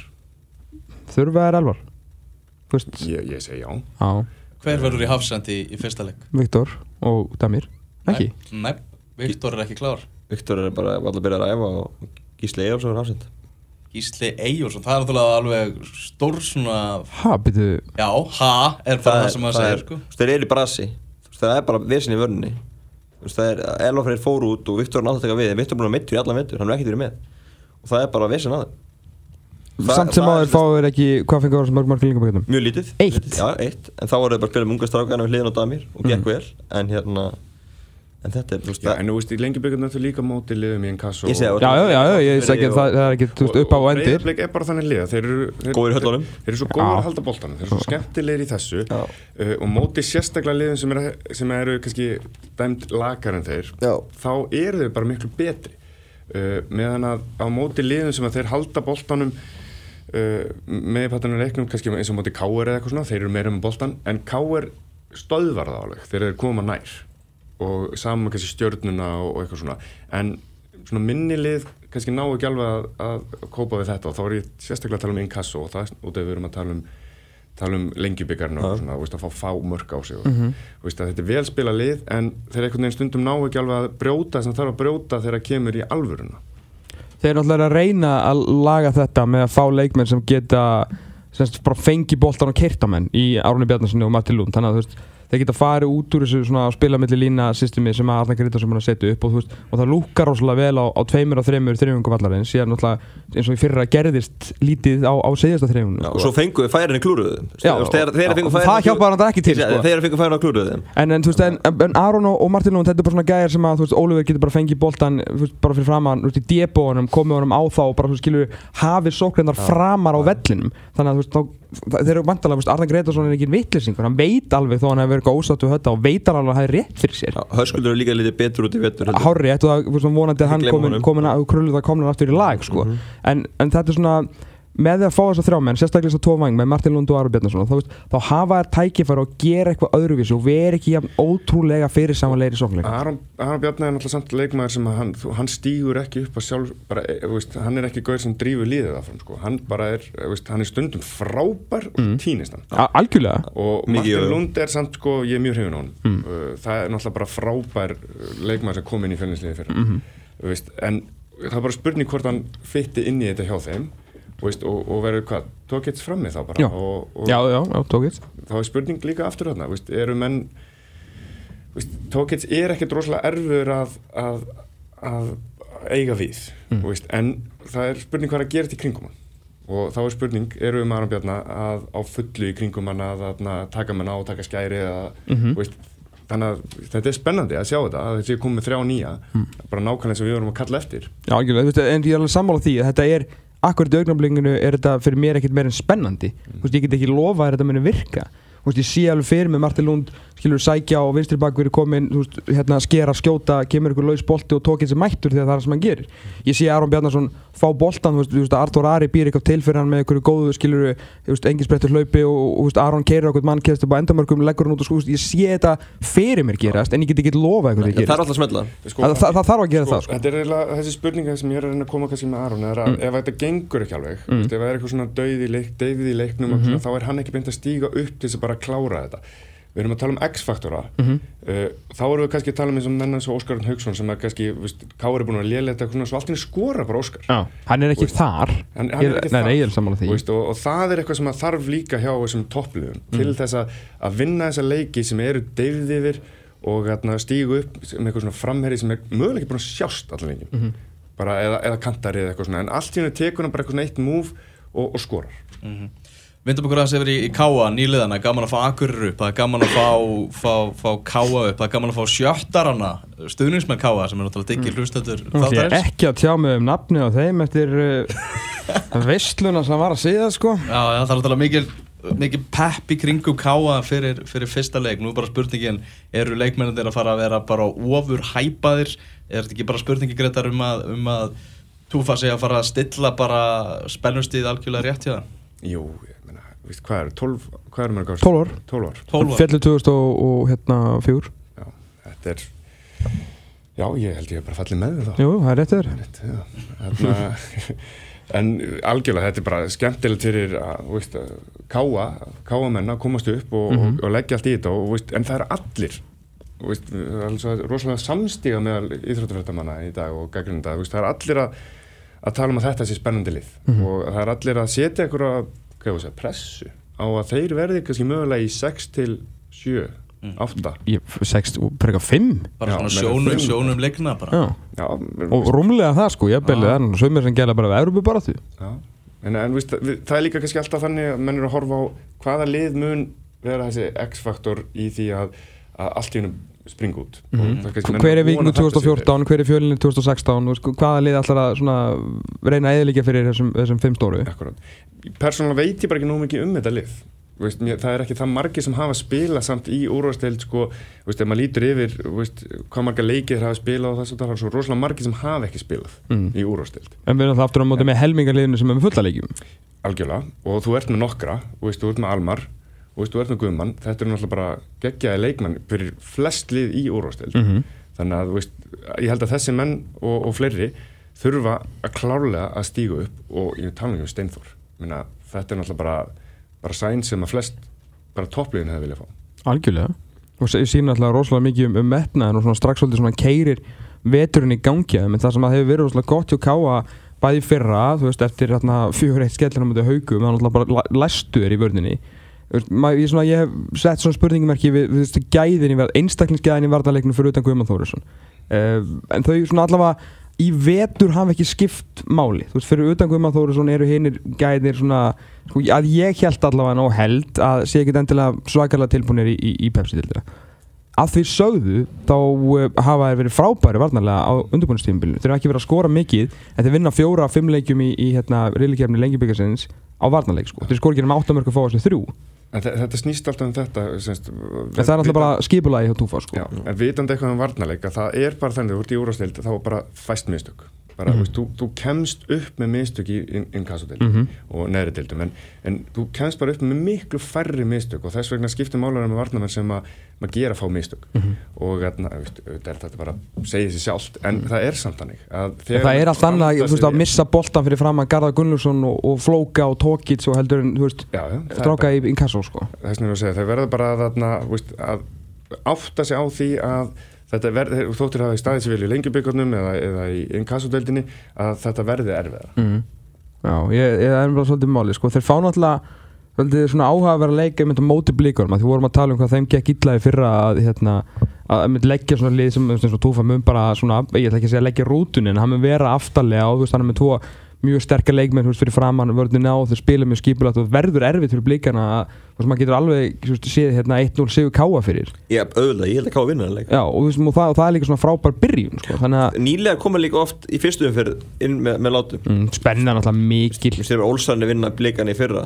Speaker 3: Þurfa er elvar?
Speaker 2: Ég, ég segi já.
Speaker 3: Já,
Speaker 1: Hver verður í hafsendi í, í fyrsta leik?
Speaker 3: Viktor og Damir? Ekki?
Speaker 1: Nei, Viktor er ekki klár.
Speaker 4: Viktor er bara alltaf byrjað að æfa og Gísli Eyjálfs er hafsend
Speaker 1: Gísli Eyjólfsson, það er náttúrulega alveg stór svona,
Speaker 3: Ha, byrju,
Speaker 1: já, ha, er bara það, sem maður segir, sko.
Speaker 4: Þú veist, þeir eru í brasi. Það er bara vesin í veist, Það er, Elva Freyr fór út og Viktor er náttúrulega við Viktor er búin að mittur í alla mittur, hann er ekkert verið með. Og það er bara vesin að þeim
Speaker 3: samt sem áður fáir ekki Hvað fengur það sem mörg í líka
Speaker 4: Mjög lítið
Speaker 3: Eitt?
Speaker 4: Já, eitt En þá voru þau bara að spila með unga strákana við hliðin á Damir Og gekk vel En hérna En þetta er, þú veist,
Speaker 2: Já, en þú veist, í lengjubökunum þetta líka móti liðum í
Speaker 4: Ég segi
Speaker 2: og-
Speaker 4: það.
Speaker 3: Já, já, já, já, ég segi ekki, það, það er ekki, þú veist, upp á og endir
Speaker 2: Breiðablik er bara þannig liða Þeir eru þeir,
Speaker 4: Góðir í höllunum.
Speaker 2: Þeir, eru svo góður
Speaker 3: Já.
Speaker 2: að halda boltanum Þeir eru svo skemmtilegir í þessu uh, Og móti sérstaklega liðum sem, er, sem eru kannski dæmt lakar en þeir
Speaker 4: Já.
Speaker 2: Þá eru þeir bara miklu betri uh, Meðan að á móti liðum sem að þeir halda boltanum uh, Með pattanum leiknum Kannski eins og móti Káer eða eitthvað svona Þeir eru meira með boltan En Káer stöðvar það alveg Þeir eru koma nær og saman kannski stjörnuna og, og eitthvað svona. En svona minni lið kannski ná ekki alveg að, að kópa við þetta og þá er ég sérstaklega að tala um inkasso og það út af við erum að tala um tala um lengjubíkarinn og svona, veist, að fá fá mörk á sig og, þú veist, að þetta er vel spila lið en þeir einhvern veginn stundum ná ekki alveg að brjóta sem þarf að brjóta þegar það kemur í alvöruna
Speaker 3: Þeir eru náttúrulega að reyna að laga þetta með að fá leikmenn sem geta semst bara fengi boltan og kertamenn í Árni Bjarnarssoni og Matti Lund. Þannig að þú veist þeir geta farið út úr þessu svona spila milli lína systemi sem að Arna Grytarsson er búin að setja upp og, veist, og það lúkar rosalega vel á, á tveimur og þreimur þreifingum vallarins. Síðan náttúrulega eins og í fyrra gerðist lítið á, á segjasta þreifingunum
Speaker 4: og svo fenguðu færinni klúruðu
Speaker 3: það hjálpaði hann ekki til, sko.
Speaker 4: þeir fengu færinni klúruðu
Speaker 3: En, en, en, en Aron og, Martin Lund, þetta er bara svona gæjar sem að, Oliver getur bara fengið veist, bara fyrir framann, í debónum, komið honum á þá og bara, skilur, hafið sóknirnar framar á vellinum. Þannig að, þeir eru vantalega, Arna Gretarsson er ekki vittlisingur, hann veit alveg þó hann hefur eitthvað ósattu hötta og veit alveg að það er rétt fyrir sér.
Speaker 4: höskuldur er líka litið betur út í vettur.
Speaker 3: Hárri, þetta veist, vonandi að hann komin, að krullu það komnar aftur í lag, sko. en, en þetta er svona, með því að fá þess að þrjá menn, sérstaklega þess að tvo vang með Martin Lund og Aron Bjarnason, þá, hafa þær tækifæri að gera eitthvað öðruvísi og vera ekki jafn ótrúlega fyrir samanleiri sóknleika.
Speaker 2: Aron, Aron Bjarni er náttúrulega samt leikmaður sem að hann, þú- hann stígur ekki upp að sjálf bara, e, veist, hann er ekki gauð sem drífur líðið af hann sko. hann bara er, þú veist, hann er stundum frábær og mm. týnist hann
Speaker 3: A- Algjörlega
Speaker 2: og
Speaker 4: Mikið
Speaker 2: Martin. Lund er samt sko, ég er mjög hrifin á hann mm. það er náttúrulega bara frábær leikmaður sem kom inn í fjölninsliði fyrir mm -hmm. veist, en það er bara spurning hvort hann fytti inn í þetta hjá þeim veist, og, og verður hvað, tókits frammi þá bara?
Speaker 3: Já.
Speaker 2: og, og
Speaker 3: Já, já, já, tókist
Speaker 2: þá er spurning líka aftur þarna veist, eru menn veist, tókits er ekkert rosalega erfur að, að, að eiga við mm. veist, en það er spurning hvað er að gera til kringum og þá er spurning, eru við Maran Bjarnar að á fullu í kringum að, að, taka menn á, taka skæri að, veist, þannig að þetta er spennandi að sjá þetta að þetta sé komið þrjá nýja bara nákvæmlega sem við vorum að kalla eftir.
Speaker 3: Já, en ég er alveg sammála því að þetta er akkurat í augnablinginu er þetta fyrir mér ekkert meira en spennandi. Þú veist, ég get ekki lofa að þetta muni virka Þú veist, ég sé alveg fyrir mig Martin Lund skilur sækja og vinstri bakverði komin þú veist, hérna skera, skjóta, kemur ykkur laus bolti og tókið sem mættur þegar það er það sem hann gerir. Ég sé Aron Bjarnason fá boltan þú veist, þú veist, Artur Ari býr eitthvað til fyrir hann með ykkur góðu skilur, þú veist, engin sprettur hlaupi og, og þú veist, Aron keirir okkur mann kemst upp á endamörkum, leggur hann út og sko, ég sé þetta fyrir mér gerast en ég get ekki lofa eitthvað
Speaker 4: það er alltaf að smetla
Speaker 2: Sko,
Speaker 3: það, það, það þarf að
Speaker 2: mm. mm bara klára þetta. Við erum að tala um X-faktora. Uh, þá erum við kannski að tala um eins og menn eins og Óskarinn Haugsson sem er kannski, viðst, Kári er búin að lélega þetta svona, svo allt henni skora bara Óskar.
Speaker 3: Já, hann er ekki
Speaker 2: Veist,
Speaker 3: þar.
Speaker 2: hann, hann er ekki
Speaker 3: Nei,
Speaker 2: þar.
Speaker 3: nei, ég er sammála því.
Speaker 2: Þú veist, og, og það er eitthvað sem að þarf líka hjá þessum toppliðum til þess að, að vinna þessa leiki sem eru deyfð yfir og stígu upp með eitthvað svona framherri sem er mögulega ekki búin að sjást allan lengi bara, eða, eða kantari eða eitthvað svona. En allt í henni tekur hann bara eitthvað svona eitt múf og, og skorar
Speaker 1: Vindum okkur aðeins yfir í, í Káa, nýliðana, gaman að fá Akurur upp, það er gaman að fá, fá, fá Káa upp, það er gaman að fá Sjöttarana, stuðningsmenn Káa sem er náttúrulega diggir hlustendur
Speaker 3: Nú ætla ég
Speaker 1: þáttarins.
Speaker 3: ekki að tjá mig um nafni á þeim eftir uh, veistluna sem var að segja sko.
Speaker 1: Já, já, það er náttúrulega mikil, mikil pepp í kringum Káa fyrir, fyrir fyrsta leik, nú er bara spurningin, eru leikmennir að fara að vera bara ofur hæpaðir, er þetta ekki bara spurningi greitar um að, um að Túfa sig að fara að stilla bara spennustíð algjörlega rétt hjá það?
Speaker 2: Jú, ég veist, hvað er, 12, hvað er maður
Speaker 3: 12 ár.
Speaker 2: 12 ár,
Speaker 1: 12
Speaker 3: Fjallu 2000 og, og hérna fjúr
Speaker 2: já, þetta er já, ég held ég bara fallið með þið þá.
Speaker 3: Jú, það er rétt þér
Speaker 2: Rétt, já. Þarna, en algjörlega þetta er bara skemmtilegt fyrir að, þú veist, að káa, káa menna komast upp og, og, og leggja allt í þetta og, þú veist, en það er allir þú veist, það er alveg rosalega samstíga meðal íþróttafrættamanna í dag og gaggrinda, það er allir að, að tala um að þetta sé spennandi lið og það er allir að setja einhverja segja, pressu? Á að þeir verði kannski mögulega í 6 til 7, 8
Speaker 3: Ég, 6, frekar 5
Speaker 1: Bara svona sjónum, sjónum leikna bara.
Speaker 3: Já.
Speaker 2: Já,
Speaker 3: Og rúmlega það sko, ég belið það er sömur sem gæla bara við Európu bara því.
Speaker 2: En, en víst, við, það er líka kannski alltaf þannig að menn eru að horfa á hvaða lið mun vera þessi X-faktor í því að, að allt í hennu springa út. Mm -hmm.
Speaker 3: Hver er vikinu 2014, hver er fjölinu 2016 og sko, hvaða lið ætlar að svona, reyna að eðlíkja fyrir þessum, þessum fimm stóru.
Speaker 2: Persónulega veit ég bara ekki nóg mikið um þetta lið. Veist, mér, það er ekki það margir sem hafa spilað samt í úrvasteild sko, ef maður lítur yfir veist, hvað marga leikið þeir hafa spilað og þess að það er svo rosalega margir sem hafa ekki spilað
Speaker 3: Mm.
Speaker 2: í úrvasteild
Speaker 3: En við erum það aftur á móti með helmingarliðinu sem er með fulla leikjum.
Speaker 2: Algjörlega. Og þú ert með nokkra. Veist, þú ert með Almar þú veist, þú ert með Guðmann þetta er náttúrulega bara geggjaði leikmann fyrir flest lið í úrvasteild
Speaker 3: Mhm.
Speaker 2: þannig að veist, ég held að þessi menn og, og fleiri þurfa að klárlega að stígu upp og ég tala um Steinþór. Minna, þetta er náttúrulega bara bara sæn sem að flest bara toppliðin hefði viljað fá.
Speaker 3: Algjörlega. Og sýnir alltaf rosalega mikið um, um metnaðin og svona strax svolítið svona keirir veturinn í gangi. En það sem að hefur verið rosalega gott hjá Káa bæði fyrra, þú veist, eftir fjögur eitt skellina mútið haugum, þannig að bara læstu þér í ma- ég, svona, ég hef sett svona spurningumerki við, við veist, gæðin í verð, einstaklingsgæðin í varnarleikinu fyrir utan Guðmann Þórisson. Uh, en þau svona allavega í vetur hafa ekki skipt máli. Þú veist, fyrir utan Guðmann Þórisson eru hinnir gæðir svona, sko, að ég held allavega og held að sé ekki endilega svakalega tilbúinir í, í, í Pepsi-dildina að því sögðu þá uh, hafa þeir verið frábæri varnarlega á undirbúinustímbilinu þeir hafa ekki verið að skora mikið en þeir vinna fjóra, fimm leikjum í, í hérna, reylikefni lengjubíkarsins á varnarleik sko. þeir skora ekki um áttamörk að fá þessu þrjú
Speaker 2: en þe- þetta snýst alltaf um þetta semst,
Speaker 3: en það er alltaf bara skipulagi hjá Túfa sko.
Speaker 2: En vitandi eitthvað um varnarleik að það er bara þannig, þú ert í úrvastild þá bara fæst mistök bara,
Speaker 3: Mhm.
Speaker 2: veist, þú, þú kemst upp með mistök í inkassodeild
Speaker 3: Mhm.
Speaker 2: og neðri deildum en, en þú kemst bara upp með miklu færri mistök og þess vegna skiptir málar með varnarmenn sem að gera fá mistök
Speaker 3: Mhm.
Speaker 2: og þarna, veist, auðvitað er þetta bara segja sér sjálft, en það er samt þannig að
Speaker 3: Mhm. það er allt annað þú veist, að missa boltan fyrir fram að Garðar Gunnlaugsson og, og Flóka og Tókits og heldur en
Speaker 2: það
Speaker 3: stráka í inkasso sko.
Speaker 2: þess vegna að segja, þau verða bara að, að átta sig á því að þetta verði, þóttir hafa í staðið sér vel í lengjubíkarnum eða, eða í inkassodeldinni að þetta verði erfiðara
Speaker 3: mm. Já, ég, ég er bara svolítið máli sko. þeir fá náttúrulega svolítið svona áhuga að vera að leika á móti blíkurum því vorum að tala um hvað þeim gekk illa í fyrra að, hérna, að mynd leggja svona lið sem, sem Túfa mun bara svona, ég ætla ekki að segja leggja rútunin, hann mun vera aftarlega og þú veist hann með tvo mjög sterkar leikmenn veist, fyrir framann vörðinu á og þau spila mjög skipulagt og verður erfitt fyrir blíkana að veist, maður getur alveg veist, séð hérna 1-0 sigur káa fyrir.
Speaker 4: Já, auðvitað, ég held að ká að vinna
Speaker 3: Já, og, veist, og, það, og það er líka svona frábær byrjun sko. að
Speaker 4: Nýlega koma líka oft í fyrstu umferð inn með, með látum.
Speaker 3: Mm, spennan alltaf mikil.
Speaker 4: Mér sér Olsanni vinna blikan í fyrra.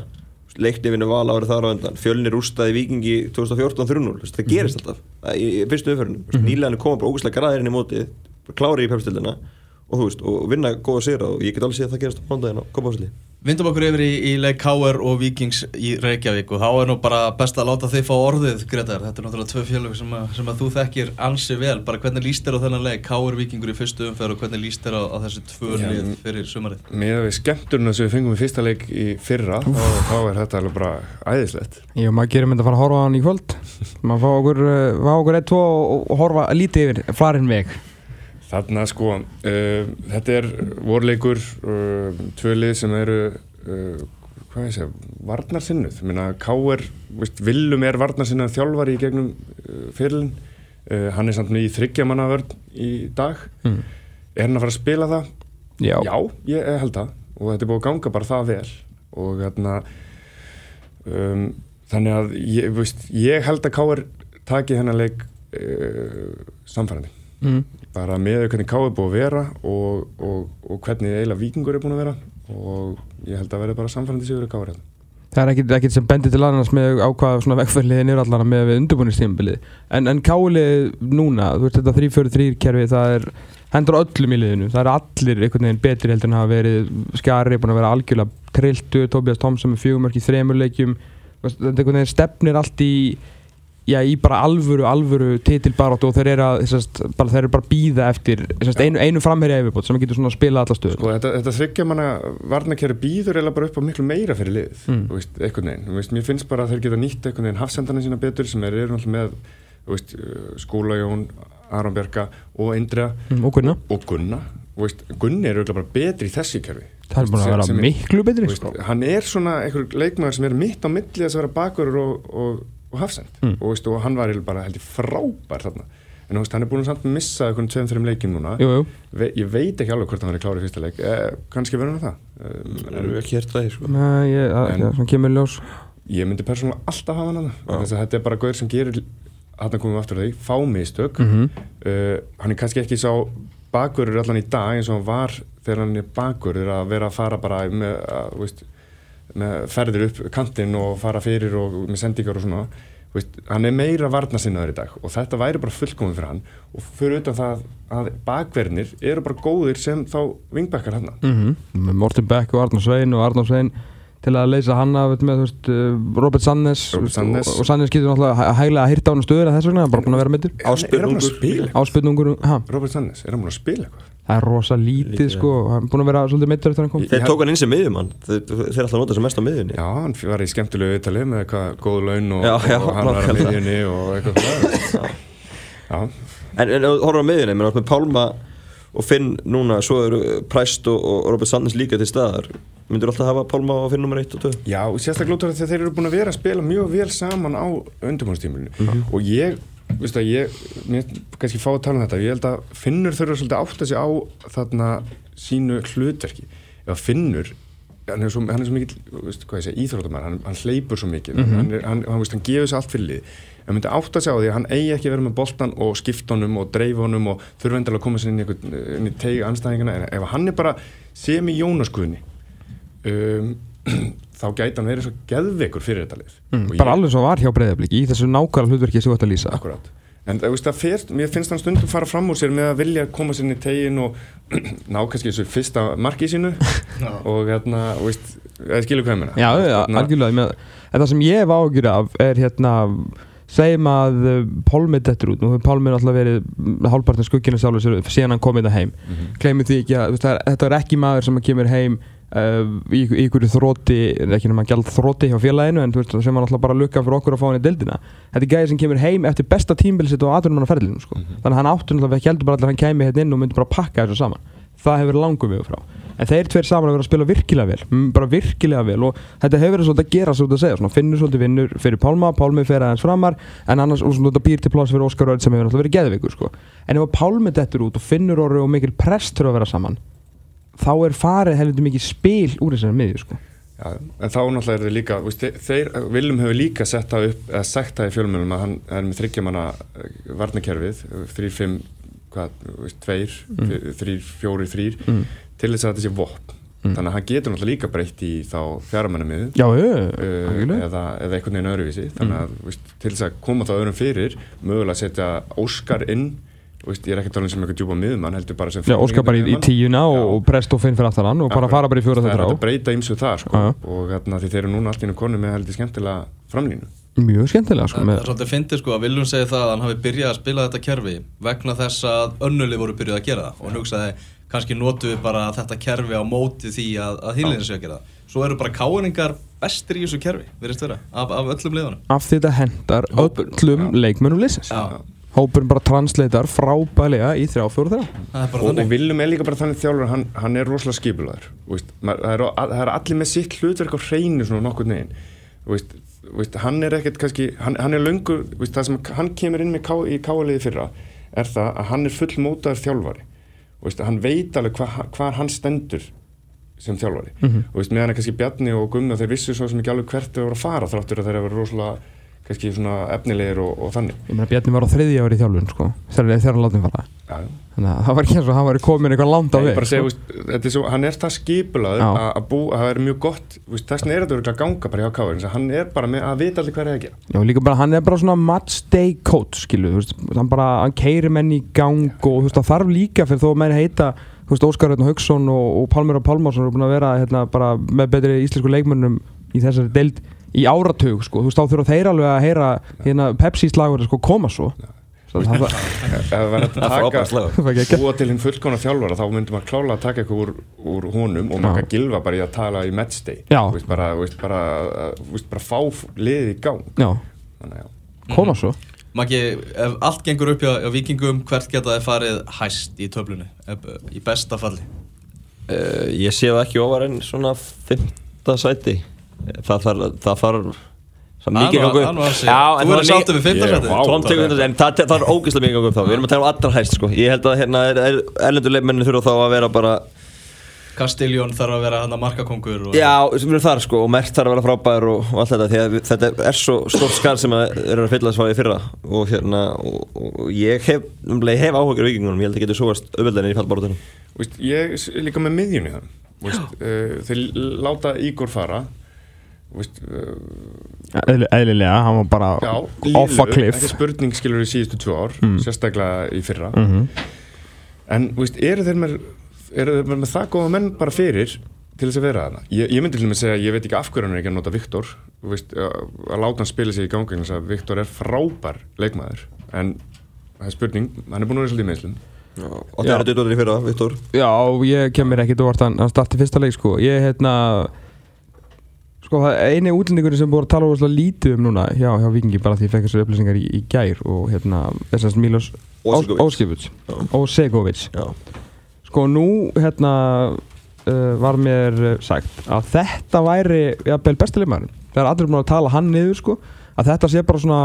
Speaker 4: Leikni vinna val árið þar á undan. Fjölni rústaði vikingi 2014 3-0 Þú veist, Það gerist alltaf í, fyrstu umferðinu -hmm. Nýlega koma bara ógæslega græðirinn í bara Klári í pepstildina og, þú veist, og vinna góða sigra og ég get alveg séð að það gerast á mándaginn á Kópásli
Speaker 1: Vindum okkur yfir í, í leik K.R. og Víkings í Reykjavík og þá er nú bara best að láta þið fá orðið, Gretar. Þetta er náttúrulega tvö félög sem, að- sem að þú þekkir ansi vel. Bara hvernig líst þér á þennan leik K.R. Víkingur í fyrstu umferð og hvernig líst þér á, á þessi tvö lið fyrir sumarið?
Speaker 2: með við skemmturinn sem við fengum í fyrsta leik í fyrra þá, þá er þetta alveg bara æðislegt
Speaker 3: Já, maður gerir mynd að fara að horfa á hann í kvöld maður fá okkur, uh, fá okkur veg
Speaker 2: þarna sko uh, þetta er vorleikur uh, tvö lið sem eru uh, hvað ég segja, varnarsinnuð minna K.R. veist, Willum er varnarsinnuð þjálfari í gegnum fyrirlin hann er samt með í þryggjamannavörn í dag
Speaker 3: Mm.
Speaker 2: er hann að fara að spila það?
Speaker 3: Já,
Speaker 2: Já, ég held það og þetta er búið að ganga bara það vel og hérna um, þannig að ég, veist, ég held að Káir taki hennar leik samfærandi
Speaker 3: mm.
Speaker 2: Bara með hvernig Káir er búið að vera og, og, og hvernig eiginlega vikingur er búin að vera. Og ég held að verði bara samfærandi sigur í Káir hérna.
Speaker 3: það er ekkit sem bendir til annars með ákvaða svona vegferðliðin er allara með við undirbúinistímabilið en, en kálið núna, þú veist þetta 3-4-3 kerfi það er hendur öllum í liðinu, það er allir einhvern veginn betri heldur en hafa verið. Skari, búin að vera algjörlega trilltur, Tobias Thompson með fjögumörk í þremurleikjum þetta einhvern veginn stefnir allt í já, í bara alvöru, alvöru titilbarátt og þeir eru að, þessast, bara, þeir eru bara býða eftir þessast, einu, einu framherja yfirbót sem getur svona að spila alla stöður
Speaker 2: Sko, þetta, þetta þryggja manna varnakjæri býður eða bara upp á miklu meira fyrir lið
Speaker 3: Mm.
Speaker 2: veist, einhvern veginn, veist, mér finnst bara að þeir geta nýtt einhvern veginn hafsendana sína betur sem er eru með veist, uh, Skúla Jón, Aron Bjarka og Indriða
Speaker 3: mm, og hvernig
Speaker 2: og Gunna. Þú veist, Gunni er auðvitað bara betri í þessi kerfi.
Speaker 3: Það er búin að vera
Speaker 2: er-
Speaker 3: miklu betri sko.
Speaker 2: hann er svona einhver leikmaður sem er mitt á milli að vera bakurur og, og, og hafsend
Speaker 3: Mm.
Speaker 2: og, veist, og hann var bara held ég frábær þarna en veist, hann er búin að samt missa einhvern tveim, þreim leikin núna
Speaker 3: Jú, jú.
Speaker 2: Ve ég veit ekki alveg hvort hann verið klárið í fyrsta leik eh, kannski verður hann það
Speaker 4: Það
Speaker 2: um,
Speaker 4: erum við ekki hér það sko.
Speaker 3: Nei, ég,
Speaker 2: En-
Speaker 3: svona kemur ljós
Speaker 2: ég myndi persónulega alltaf hafa hann að
Speaker 4: Já.
Speaker 2: þess að þetta er bara gaur sem gerir hann komum við aftur því, fá mistök
Speaker 3: mm -hmm.
Speaker 2: uh, hann er kannski ekki sá bakurur allan í dag eins og hann var þegar hann er bakurur að vera að fara bara með, að, veist, ferðir upp kantinn og fara fyrir og með sendingar og svona veist, hann er meira varnasinnaður í dag og þetta væri bara fullkomið fyrir hann og fyrir utan það að bakverðnir eru bara góðir sem þá vingbakkar hann
Speaker 3: Mhm. með Morten Beck og Arnur Svein og Arnur Svein til að leysa hann af með þú veist, uh, Robert Sannes,
Speaker 2: Robert Sannes.
Speaker 3: og, og Sannes getur náttúrulega hæ- hæglega að hýrta á hann stöður að þess vegna, hann er bara búin að vera mittur
Speaker 2: að
Speaker 3: áspilnungur, ha,
Speaker 2: Robert Sannes, er hann búin að spila eitthvað?
Speaker 3: Það er rosa lítið
Speaker 4: Lítið,
Speaker 3: sko, hann er búin að vera svolítið meittur eftir hann kom.
Speaker 4: Þeir tók hann inn sem miðjumann. Þeir, þeir alltaf nota sem mest á miðjunni.
Speaker 2: Já, hann var í skemmtilegu viðtali með eitthvað góð laun og,
Speaker 4: Já, já,
Speaker 2: og hann var á miðjunni og eitthvað
Speaker 4: En, en horfður á miðjunni, menn átt með Pálma og Finn núna, svo eru Præst og, og Robert Sandnes líka til staðar. Myndur alltaf hafa Pálma og Finn nummer 1 og 2?
Speaker 2: já sérstaklega út af því að þeir eru búin að vera að spila mjög vel saman á undirbúinstímulinu
Speaker 4: Mhm.
Speaker 2: og ég, veistu að ég, mér kannski fá að tala um þetta, ég held að Finnur þurfa svolítið að átta sig á þarna sínu hlutverki. Ef að Finnur, hann er svo, hann er svo mikið, veistu hvað ég segja, íþróttumar, hann, hann hleypur svo mikið, hann, er, hann, hann, veist, hann gefur sér allt fyrir lið. Ef hann myndi átta sig á því að hann eigi ekki að vera með boltan og skipta honum og dreifa honum og þurfa endilega að koma sér inn í, í teig anstæðingana, en ef hann er bara sem í Jónaskuðni, um, þá gæti hann verið svo geðveikur fyrir þetta lið.
Speaker 3: Mm,
Speaker 2: Og
Speaker 3: bara
Speaker 2: ég-
Speaker 3: alveg svo var hjá breyðablík í þessu nákvæmlega hlutverki sem þú ætti að lýsa.
Speaker 2: Akkurat. En það, það fer, mér finnst hann stundum fara fram úr sér með að vilja koma sér inn í tegin og ná kannski þessu fyrsta marki sínu. Og hérna, og eða skilur hvað ég meina?
Speaker 3: Meina- En það sem ég hef ágjur af er hérna segjum að uh, Pálmi dettur út. Nú hefur Pálmi alltaf verið hálfpartin skugginu sjálfur sér síðan hann kom í það heim. Mm
Speaker 2: Mhm.
Speaker 3: gleymið því ekki að þú veist, það er, þetta er ekki maður sem kemur heim í, í ykkur þróti ekki nema gjald þróti hjá félaginu en þú veist, sem hann alltaf bara lukka fyrir okkur að fá hann í deildina þetta er gæði sem kemur heim eftir besta tímbilsitt og ferðlinu sko.
Speaker 2: Mhm.
Speaker 3: þannig að hann áttur náttúrulega ekki heldur bara allir að hann kæmi hérna inn og myndi bara pakka þessu saman það hefur verið langum við frá en þeir tveir saman að vera að spila virkilega vel mm, bara virkilega vel og þetta hefur verið svolítið að gera svo að segja, svona, finnur svolítið vinnur fyrir Pálma Pálmi fer aðeins framar en annars og svona, býr til pláss fyrir Óskar Örd sem hefur náttúrulega verið geðvikur sko. en ef að Pálmi dettur út og finnur orðu og mikil prest til að vera saman þá er farið heldur mikið spil úr þessari miðju sko.
Speaker 2: Já, en þá náttúrulega er þið líka, veist, þeir, Viljum hefur líka sett það upp, eða sagt það í fjölmjölum að hann er með þryggjamanna varnakerfið, þrýr, fimm, hvað, veist, tveir, mm. þrýr, fjóri, þrýr,
Speaker 3: Mm.
Speaker 2: til þess að þetta sé vopn. Þannig að hann getur náttúrulega líka breytt í þá fjármennamiðu.
Speaker 3: Já, já, algjörlega.
Speaker 2: eða, eða einhvern veginn öðruvísi þannig að veist, til þess að koma það öðrum fyrir mögulega setja Óskar inn veist, ég er ekki að tala um sem eitthvað djúpa miðumann heldur bara sem
Speaker 3: Já, Óskar bara í, í tíuna og, og prest og finn fyrir aftan hann og bara fara bara í fjóra
Speaker 2: það er
Speaker 3: þetta
Speaker 2: hægt
Speaker 3: á.
Speaker 2: að breyta ymsu það sko,
Speaker 3: Já.
Speaker 2: og hérna, því þeir eru núna allt í einu konu með heldur skemmtilega framlínu
Speaker 3: Mjög skemmtilega sko,
Speaker 1: Það er svolítið fyndið sko að Viljum segja það að hann hafi byrjað að spila þetta kerfi vegna þess að önnuli voru byrjuð að gera það. Og hann hugsaði kannski notu við bara þetta kerfi á móti því að, að hýlinni séu að gera það. Svo eru bara káningar bestir í þessu kerfi, virðist vera, af, af öllum liðunum.
Speaker 3: af því þetta hendar öllum leikmennum liðsins.
Speaker 1: Já,
Speaker 3: Hópurinn bara translatar frábælega í þrjá,
Speaker 1: er bara
Speaker 2: og, og. Viljum er líka bara þannig þjálfur hann, hann er rosalega skipulaður það, er, það er allir með sitt hlutverk á hreinu svona nokkur negin veist, veist, hann er ekkert kannski hann, hann er löngu, veist, það sem hann kemur inn með ká, í káaliði fyrra er það að hann er full mótaður þjálfari veist, hann veit alveg hva, hvað hann stendur sem þjálfari. Og veist, meðan er kannski Bjarni og Gummi þeir vissu svo sem ekki alveg hvert þau voru að fara þráttur að þeir eru rosalega kannski svona efnilegir og, og þannig
Speaker 3: Ég meina Bjarni var á þriðja ári í þjálfun sko, þegar hann látið fara
Speaker 2: Já, já.
Speaker 3: Þannig að það var ekki eins og hann var komin eitthvað langt á
Speaker 2: Nei, bara segja,
Speaker 3: sko.
Speaker 2: veist, þetta er svo, hann er það skipulaður
Speaker 3: Já.
Speaker 2: að bú, að það er mjög gott þess vegna er þetta örugglega að ganga bara hjá Káur hann er bara með að vita allir er að gera
Speaker 3: Já, líka bara, hann er bara svona match day coach, skilu, þú veist, hann bara, hann keiri menn í gang og þú veist, þarf líka fyrir þó að menn heita, Óskar Röðn Haugsson og, og Pálmur og Pálmarsson eru búin að vera, hérna, bara með betri íslensku leikmönnum í þessari deild í áratug, sko, þú veist, þá þurfa þeir alveg að heyra, hérna, Pepsi-slagur, sko, koma svo. Það,
Speaker 2: var að taka
Speaker 4: slagur.
Speaker 2: búa til hinn fullkona þjálfara þá myndi maður klála að taka eitthvað úr, úr honum og maður gilfa bara í að tala í matchday
Speaker 3: Já.
Speaker 2: veist, bara, bara, bara fá liðið í gang
Speaker 3: Já,
Speaker 2: þannig já
Speaker 3: koma svo.
Speaker 1: Maggi, ef allt gengur upp hjá, hjá vikingum, hvert geta þið farið hæst í töflunni, ef- í besta falli?
Speaker 4: Uh, ég sé það ekki ofar en svona fymta sæti Það þarf Það þarf Það er mikið
Speaker 1: Það
Speaker 4: gangu
Speaker 1: það. Þú verður sáttur við fimmta sætið?
Speaker 2: Vá.
Speaker 4: Tom tekur þetta En það, það er ógeðslega mikið gangu um þá. Við erum að tala um allra hæst sko. Ég held að hérna er, er, Erlendur leikmenni þurfa þá að vera bara
Speaker 1: Castiljón þarf að vera hann að markakongur og...
Speaker 4: Já, sem erum þar sko Og Mert þarf að vera frábær og, og allt þetta Því að þetta er svo stórt skar sem að eru að fylla þess að í fyrra. Og hérna Og, og, ég hef um leið hef áhugjur á vikingunum Ég held að getur sóast auðvöldinni
Speaker 2: er veist, uh,
Speaker 3: hann var bara
Speaker 2: já,
Speaker 3: off a cliff.
Speaker 2: ekki spurning skilur í síðustu tvö ár sérstaklega í fyrra.
Speaker 3: Mhm.
Speaker 2: en veist, eru þeir með eru þeir með það góða menn bara fyrir til þess að vera þarna? Ég, ég myndi til með segja, ég veit ekki af hverju hann er ekki að nota Viktor. Veist, að, að láta hann spila sig í gangi þess að Viktor er frábær leikmaður. En það er spurning, hann er búin að vera svolítið í meðslum
Speaker 4: Og það er þetta í fyrra, Viktor?
Speaker 3: Já, ég kemur ekkert óvart að hann starti fyrsta leik sko. Ég, hérna Sko, það er eini útlendingur sem búið að tala óslega lítið um núna hjá, hjá Vikingi bara því ég fekk þessar upplýsingar í, í gær og hérna, Milos
Speaker 4: Ósikovic.
Speaker 3: Óskiputs
Speaker 4: Já.
Speaker 3: Ósegovic
Speaker 4: Já,
Speaker 3: Sko, nú, hérna uh, var mér sagt að þetta væri, bestilegmaður þegar allir er búin að tala hann niður, sko að þetta sé bara svona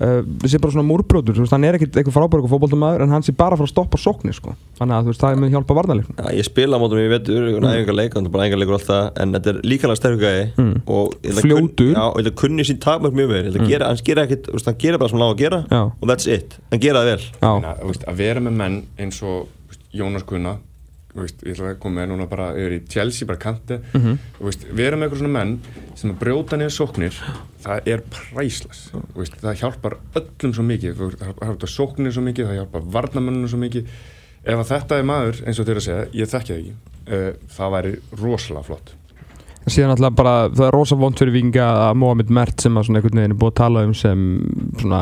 Speaker 3: uh, sé bara svona múrbrótur, þú veist, hann er ekkert eitthvað frábær eitthvað fótboltamaður, en hann sé bara að fara að stoppa sóknir, sko, þannig að veist, það mun hjálpa varnarleiknum
Speaker 4: Já, ég spila á mótum í vetur, einhvern mm. æfingarleik, þannig bara æfingarleikur alltaf, en þetta er líkalega sterkur gæði
Speaker 3: Mm.
Speaker 4: og þetta kunni sín takmörk mjög vel, að gera, hann gera veist, hann gera bara sem hann á að gera
Speaker 3: Já.
Speaker 4: og that's it, hann gera það vel.
Speaker 3: Já,
Speaker 2: að, vera með menn eins og Jónas Gunna þú veist, ég ætla að koma með núna bara yfir í Chelsea, bara kanti
Speaker 3: Mhm.
Speaker 2: þú veist, vera með eitthvað svona menn sem að brjóta niður sóknir það er præslas veist, það hjálpar öllum svo mikið. Það hjálpar sóknir svo mikið, það hjálpar varnamenninu svo mikið. Ef að þetta er maður, eins og þeir að segja, ég þekki það ekki uh, það væri rosalega flott.
Speaker 3: Síðan alltaf bara, það er rosa vond fyrir Vikinga að Mohamed Mert sem að svona einhvern veginn er búið að tala um sem svona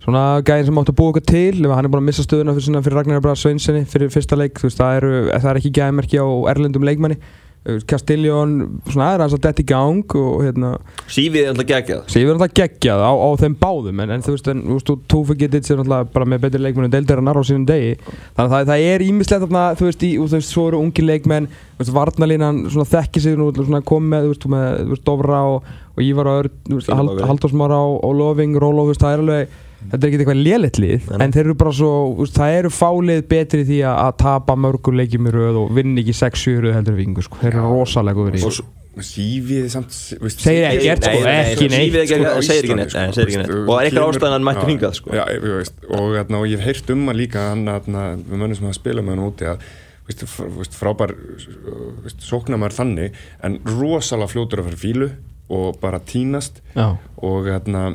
Speaker 3: svona gæðin sem átti að búa eitthvað til ef hann er búin að missa stöðuna fyrir, fyrir Ragnar Braga Sveinssoni fyrir fyrsta leik, veist, það, eru, það er ekki gæðmerki á erlendum leikmanni Castelljón, svona aðra hans að detta í gang og hérna,
Speaker 4: Sífið er alltaf geggjað.
Speaker 3: Sýfur er alltaf geggjað á, á þeim báðum en, en þú veist, en, þú veist, Tófi Getits er alltaf bara með betri leikmennu deildarinnar á sínum degi þannig að það, það er ímislegt þarna, þú veist, í, þú veist, svo eru ungi leikmenn þú veist, Varnalínan svona þekki sig nú, svona komið þú veist, með, þú veist, Dofra og, og Ívar og
Speaker 4: Fína
Speaker 3: Hald. Halldórsmára og, og Loving, Rólo, þú veist, það er alveg þetta er ekki eitthvað lélitt lið,
Speaker 4: Nei, nei.
Speaker 3: en þeir eru bara svo, þú veist, það eru fálið betri því að, að tapa mörgur leikjum í röð og vinna ekki 6-7 röð heldur en vikingur, sko, þeir eru rosalega góður í
Speaker 4: svo-
Speaker 2: Sífið samt
Speaker 3: Segir ekkert, sko, ekki
Speaker 4: nei,
Speaker 3: neitt,
Speaker 4: segir ekki neitt, nei, segir ekki
Speaker 2: veist,
Speaker 4: neitt. Og það er eitthvað ástæðan að hann mætti
Speaker 2: Já,
Speaker 4: hingað, sko.
Speaker 2: Já, ég veist, og hérna, og ég hef heyrt um að líka hann hérna, við mönnum sem hafa spilað með hann úti að frábær veist, sóknarmar þannig en rosalega fljótur að fara fílu og bara tínast
Speaker 3: Já.
Speaker 2: og hérna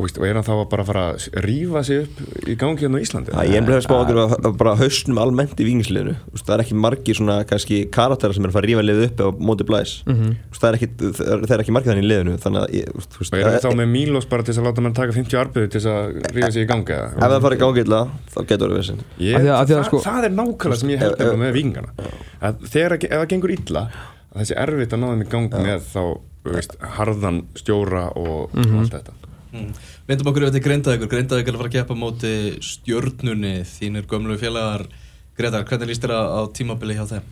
Speaker 2: og, veist, og er hann þá að bara fara að rífa sig upp í gangi hérna á Íslandi?
Speaker 4: Já, ég er bara smá okkur að bara hausnum almennt í vingisliðinu það er ekki margir svona kannski karakterar sem er að fara að rífa liðið upp á móti blæs.
Speaker 3: Mhm.
Speaker 4: það er ekki, það er ekki margir þannig í liðinu þannig að ég, þú veist,
Speaker 2: og er
Speaker 4: það-
Speaker 2: þá með Mílos bara til að láta mann taka 50 arbeið til að rífa sig í gangi eða?
Speaker 4: ef það fara í gangi illa þá getur það verið vissin
Speaker 2: Ég,
Speaker 3: Af því að- af því að
Speaker 2: það,
Speaker 3: sko-
Speaker 2: það er nákvæmlega sem ég held
Speaker 4: Ef-
Speaker 2: um með vingana. Að þegar, það gengur illa að þessi erfitt að ná þeim í gang með þá harðan stjóra og allt þetta
Speaker 1: Mm. Vindum okkur yfir til Grindavíkur, Grindavík er að fara að keppa móti stjörnunni, þínir gömlu félagar Gretar, hvernig líst þér á, tímabili hjá þeim?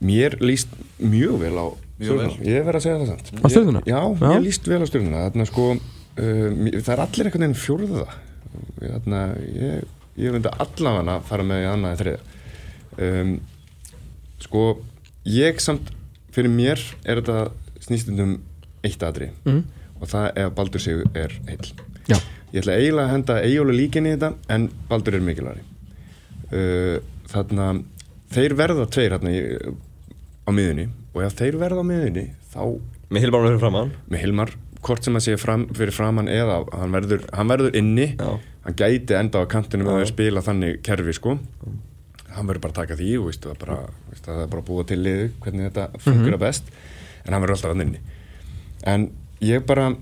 Speaker 2: mér líst mjög vel á
Speaker 1: Mjög
Speaker 2: stjórnuna,
Speaker 1: vel.
Speaker 2: ég verð að segja það sant
Speaker 3: Á Stjörnuna?
Speaker 2: já,
Speaker 3: Já.
Speaker 2: mér líst vel á stjórnuna þarna sko, uh, mér- það er allir einhvern veginn fjórða þarna, ég, ég myndi allavega að fara með í annað en þriða um, sko ég samt, fyrir mér er þetta snýstundum eitt aðri
Speaker 3: Mhm.
Speaker 2: Og það er að Baldur sig er heill.
Speaker 3: Já.
Speaker 2: ég ætla eiginlega að henda eiginlega líkinni í þetta en Baldur er mikilværi uh, þarna þeir verða tveir hérna í, á miðunni og ef þeir verða á miðunni þá
Speaker 4: með Hilmar fyrir fram hann
Speaker 2: með Hilmar hvort sem að sé fram, fyrir framann eða hann verður, hann verður inni.
Speaker 4: Já.
Speaker 2: hann gæti enda á kantinu með að spila þannig kerfi sko. Hann verður bara að taka því og það, er bara, er bara að búa til liðu hvernig þetta funkar best. En hann verður alltaf hann inni. En ég bara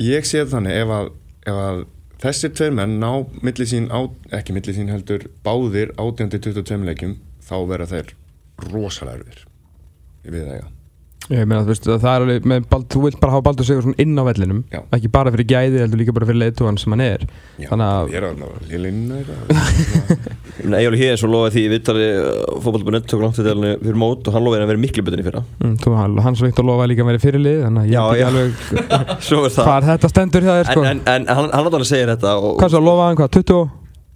Speaker 2: ég sé þannig ef að, ef að þessir tveir menn ná milli sín á, ekki milli sín heldur báðir 18-22 leikjum þá verða þeir rosalega erfir við það, já
Speaker 3: Ég meina, þú veist, það er alveg, með Bald, þú vilt bara hafa Baldur Sigur svona inn á vellinum
Speaker 2: Já.
Speaker 3: ekki bara fyrir gæði, heldur líka bara fyrir leiðtúan sem hann er.
Speaker 2: Já,
Speaker 3: þannig að,
Speaker 2: ég er að lillinna eitthvað.
Speaker 4: Egil Híðin svo lofaði því í vittari fótballbunett tók langt til fyrir mót og hann lofaði að vera miklu betur í fyrra.
Speaker 3: Mm, þú, hann- hans Viktor lofaði líka að vera fyrir lið þannig að ég veit ekki alveg
Speaker 4: svo er það.
Speaker 3: hvað þetta stendur hjá þér sko.
Speaker 4: en, en, en hann, hann alveg segir þetta og,
Speaker 3: hvað svo, lofaði hann hvað, 20,